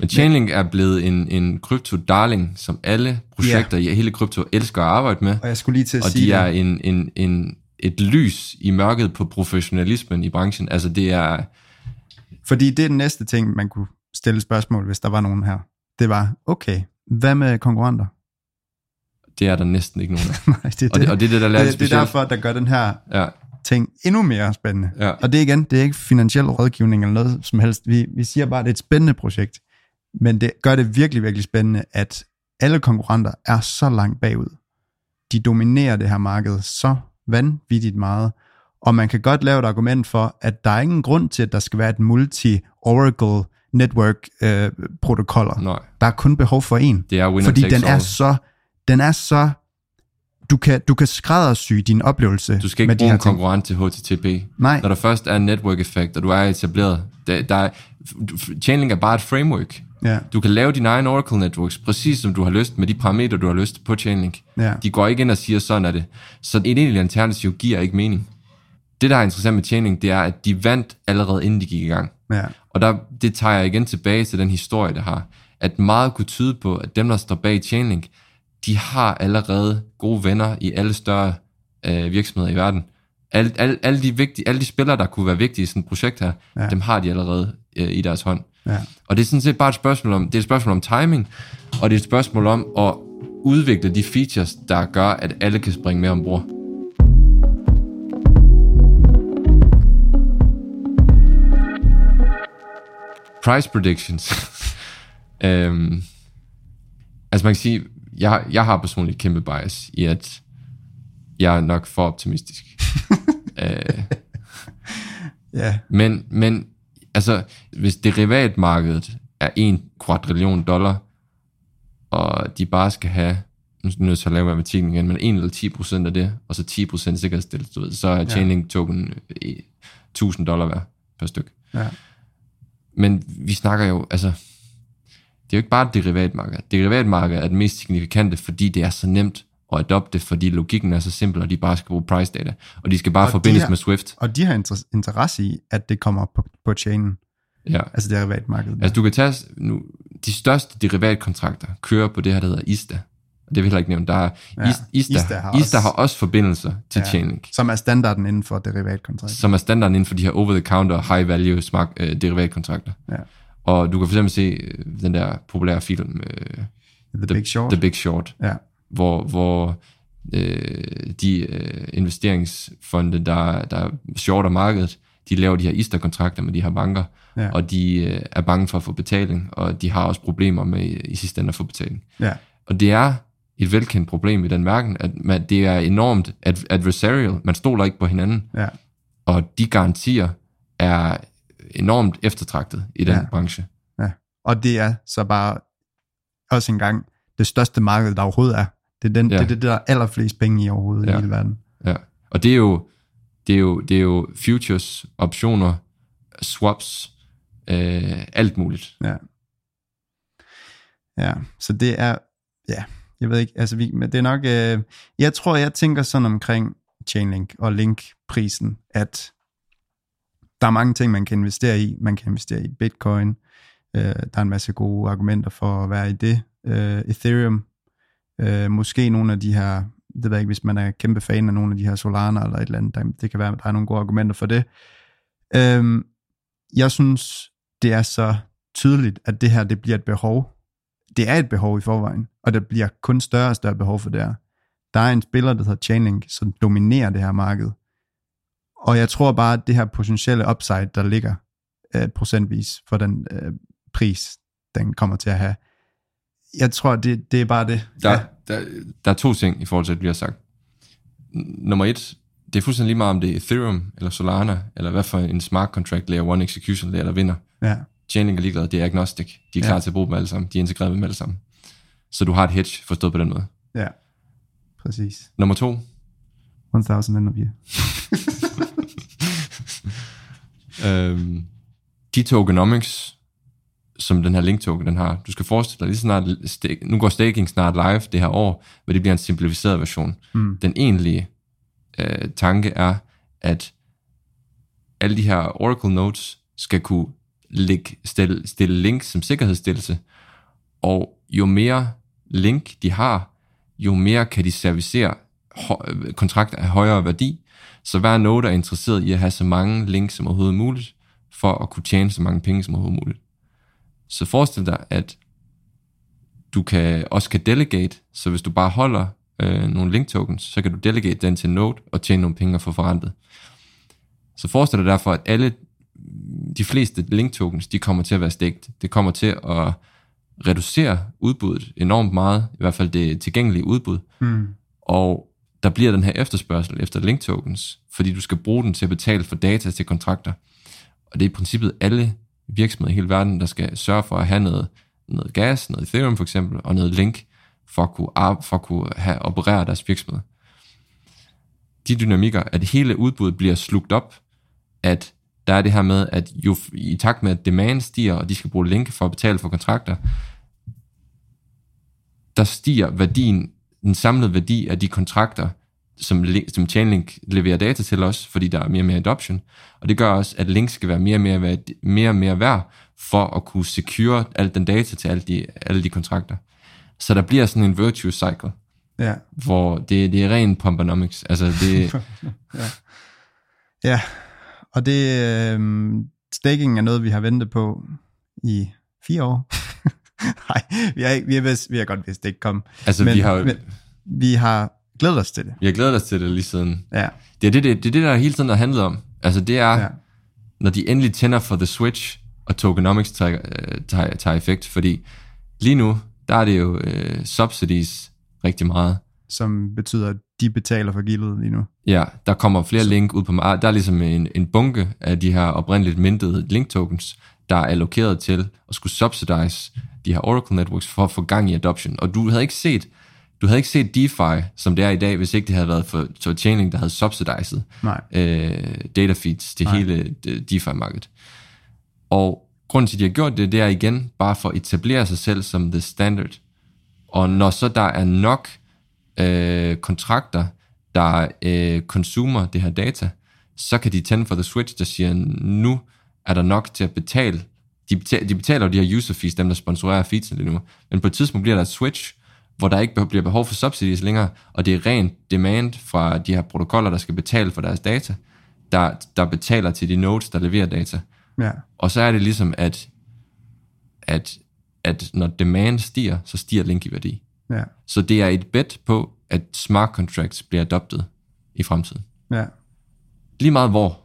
Men Chainlink er blevet en, en krypto-darling, som alle projekter i hele krypto elsker at arbejde med. Og jeg skulle lige til at Og sige de er det. en, en, en, et lys i mørket på professionalismen i branchen. Altså det er, Fordi det er den næste ting, man kunne stille spørgsmål, hvis der var nogen her. Det var, okay, hvad med konkurrenter? det er der næsten ikke nogen af. Nej, det er Og det, og det er det, der det, det, det er derfor, der gør den her Ja, ting endnu mere spændende. Ja. Og det igen, det er ikke finansiel rådgivning eller noget som helst. Vi, vi siger bare, at det er et spændende projekt. Men det gør det virkelig, virkelig spændende, at alle konkurrenter er så langt bagud. De dominerer det her marked så vanvittigt meget. Og man kan godt lave et argument for, at der er ingen grund til, at der skal være et multi-Oracle network øh, protokoller. nej. Der er kun behov for en. Det er Fordi den er så, den er så, du kan, du kan skræddersy din oplevelse Du skal ikke med bruge en konkurrent til HTTP. Nej. Når der først er en network effekt, og du er etableret, der, der er, Chainlink er bare et framework. Ja. Du kan lave dine egne Oracle Networks, præcis som du har lyst, med de parametre, du har lyst på Chainlink. Ja. De går ikke ind og siger, sådan er det. Så et egentlig alternativ giver ikke mening. Det, der er interessant med Chainlink, det er, at de vandt allerede inden de gik i gang. Ja. Og der, det tager jeg igen tilbage til den historie, der har. At meget kunne tyde på, at dem, der står bag Chainlink, de har allerede gode venner i alle større øh, virksomheder i verden. Alle, alle, alle, de vigtige, alle de spillere, der kunne være vigtige i sådan et projekt her. Ja. dem har de allerede øh, i deres hånd. Ja. Og det er sådan set bare et spørgsmål om, det er et spørgsmål om timing, og det er et spørgsmål om at udvikle de features, der gør, at alle kan springe med ombord. Price predictions. øhm, altså man kan sige, jeg, jeg har personligt kæmpe bias i, at jeg er nok for optimistisk. øh, Ja. men, men altså, hvis derivatmarkedet er 1 kvadrillion dollar, og de bare skal have, nu er jeg nødt til at lave matematikken igen, men 1 eller 10 procent af det, og så 10 procent ved, så er Chainlink token øh, 1000 dollar værd per styk. Ja. Men vi snakker jo, altså, det er jo ikke bare et derivatmarked. Derivatmarkedet er det mest signifikante, fordi det er så nemt at adopte, fordi logikken er så simpel, og de bare skal bruge price data, og de skal bare Og de forbindes har- med Swift. Og de har inter- interesse i, at det kommer på, på chainen, Ja. altså derivatmarkedet. Altså du kan tage nu, de største derivatkontrakter kører på det her, der hedder ISTA. Det vil jeg ikke nævne. Der er Ja, ISTA, ISTA, har ISTA også- har også forbindelser til ja. Chainlink, Som er standarden inden for derivatkontrakt. som er standarden inden for de her over-the-counter, high-value smart, øh, derivatkontrakter. Ja. Og du kan for eksempel se øh, den der populære film, øh, The, Big Short. The Big Short, Ja. hvor, hvor øh, de øh, investeringsfonde, der, der shorter markedet, de laver de her ISTA-kontrakter med de her banker, Ja. og de øh, er bange for at få betaling, og de har også problemer med i, i sidste ende at få betaling. ja. Og det er et velkendt problem i den verden, at man, det er enormt ad, adversarial. Man stoler ikke på hinanden, Ja. og de garantier er enormt eftertragtet i den Ja. branche. ja. Og det er så bare også engang det største marked, der overhovedet er. Det er, den, Ja. det, er det, der er allerflest penge i overhovedet ja. i hele verden. Ja. Og det er jo, det er jo, det er jo futures, optioner, swaps, øh, alt muligt. Ja. Ja, så det er, ja, jeg ved ikke, altså vi, men det er nok, øh, jeg tror, jeg tænker sådan omkring Chainlink og Link-prisen, at der er mange ting, man kan investere i. Man kan investere i Bitcoin. Øh, der er en masse gode argumenter for at være i det. Øh, Ethereum. Øh, måske nogle af de her, det ved jeg ikke, hvis man er kæmpe fan af nogle af de her Solana eller et eller andet, der, det kan være, at der er nogle gode argumenter for det. Øh, jeg synes, det er så tydeligt, at det her, det bliver et behov. Det er et behov i forvejen, og der bliver kun større og større behov for det her. Der er en spiller, der hedder Chainlink, som dominerer det her marked. Og jeg tror bare, at det her potentielle upside, der ligger øh, procentvis for den øh, pris, den kommer til at have, jeg tror, det, det er bare det. Der, ja. der, der er to ting i forhold til, at vi har sagt. Nummer et, det er fuldstændig lige meget, om det er Ethereum eller Solana, eller hvad for en smart contract layer 1 execution layer, der vinder. Ja. Chainlink er ligeglad, det er agnostic. De er klar Ja. til at bruge dem alle sammen. De er integreret med dem alle sammen. Så du har et hedge forstået på den måde. Ja, præcis. Nummer to, 1000 end of you. øhm, de tokenomics, som den her link token den har, du skal forestille dig, lige snart, nu går staking snart live det her år, men det bliver en simplificeret version. Mm. Den egentlige øh, tanke er, at alle de her Oracle nodes skal kunne lægge, stille, stille link som sikkerhedsstillelse, og jo mere link de har, jo mere kan de servicere kontrakter af højere værdi. Så hver node er interesseret i at have så mange links som overhovedet muligt, for at kunne tjene så mange penge som overhovedet muligt. Så forestil dig, at du kan, også kan delegate, så hvis du bare holder øh, nogle link tokens, så kan du delegate den til en node og tjene nogle penge og få forrentet. Så forestil dig derfor, at alle de fleste link tokens, de kommer til at være stegt. Det kommer til at reducere udbuddet enormt meget, i hvert fald det tilgængelige udbud, Mm. og der bliver den her efterspørgsel efter link tokens, fordi du skal bruge den til at betale for data til kontrakter. Og det er i princippet alle virksomheder i hele verden, der skal sørge for at have noget, noget gas, noget Ethereum for eksempel, og noget link, for at kunne, for at kunne have, operere deres virksomhed. De dynamikker, at hele udbuddet bliver slugt op, at der er det her med, at jo, i takt med, at demand stiger, og de skal bruge link for at betale for kontrakter, der stiger værdien, den samlede værdi af de kontrakter, som, som Chainlink leverer data til os, fordi der er mere og mere adoption. Og det gør også, at Link skal være mere og mere, værd, mere, og mere værd, for at kunne secure al den data til alle de, alle de kontrakter. Så der bliver sådan en virtuous cycle, Ja. hvor det, det er ren pumponomics. Altså det, Ja, og det øh, staking er noget, vi har ventet på i fire år. Nej, vi har, vi, har vidst, vi har godt vidst, det ikke kom. altså men, vi har, men, vi har glædet os til det. vi har glædet os til det lige siden. Ja, Det er det, det, det, er det der hele tiden har handlet om. Altså det er, ja, ja. når de endelig tænder for The Switch, og tokenomics tager, øh, tager, tager effekt, fordi lige nu, der er det jo øh, subsidies rigtig meget. som betyder, at de betaler for gildet lige nu. Ja, der kommer flere link ud på markedet. Der er ligesom en, en bunke af de her oprindeligt mintede link tokens, der er allokeret til at skulle subsidize de her Oracle networks for at få gang i adoption. Og du havde ikke set, du havde ikke set DeFi, som det er i dag, hvis ikke det havde været for, for Chainlink, der havde subsidized Nej, øh, data feeds til Nej. hele det- DeFi-markedet. Og grunden til, at de har gjort det, det er igen bare for at etablere sig selv som the standard. Og når så der er nok øh, kontrakter, der øh, consumer det her data, så kan de tænde for the switch, der siger, nu er der nok til at betale. De betaler, de betaler jo de her user fees, dem der sponsorerer feedsene lige nu. Men på et tidspunkt bliver der et switch, hvor der ikke bliver behov for subsidies længere, og det er rent demand fra de her protokoller, der skal betale for deres data, der, der betaler til de nodes, der leverer data. ja, Og så er det ligesom, at, at, at når demand stiger, så stiger link i værdi. Ja, Så det er et bet på, at smart contracts bliver adoptet i fremtiden. ja, Lige meget hvor.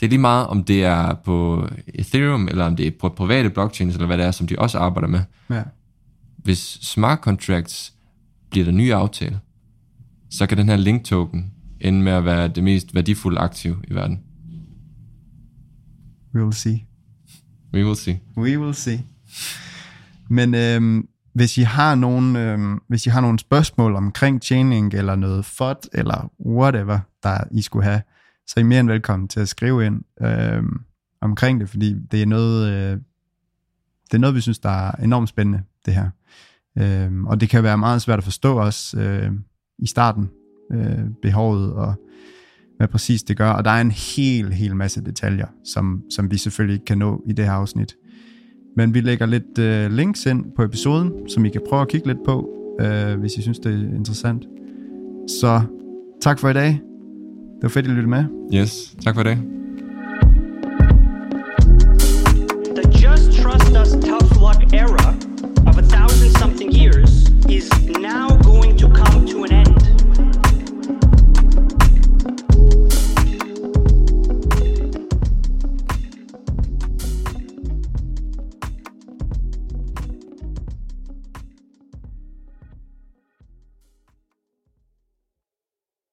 Det er lige meget, om det er på Ethereum, eller om det er på private blockchains, eller hvad det er, som de også arbejder med. ja, Hvis smart contracts bliver der nye aftale, så kan den her link token ende med at være det mest værdifulde aktiv i verden. we will see. We will see. We will see. Men øhm, hvis I har nogle, øh, hvis I har nogle spørgsmål omkring chaining eller noget FOD, eller whatever, der I skulle have, så er I mere end velkommen til at skrive ind. øh, omkring det, fordi det er noget, øh, det er noget, vi synes, der er enormt spændende, det her. Øh, og det kan være meget svært at forstå også øh, i starten, øh, behovet og hvad præcis det gør. Og der er en hel, hel masse detaljer, som, som vi selvfølgelig ikke kan nå i det her afsnit. Men vi lægger lidt øh, links ind på episoden, som I kan prøve at kigge lidt på, øh, hvis I synes, det er interessant. Så tak for i dag. Det var fedt, at I lyttede med. Yes, tak for det. The just trust us tough luck era of a thousand something years is now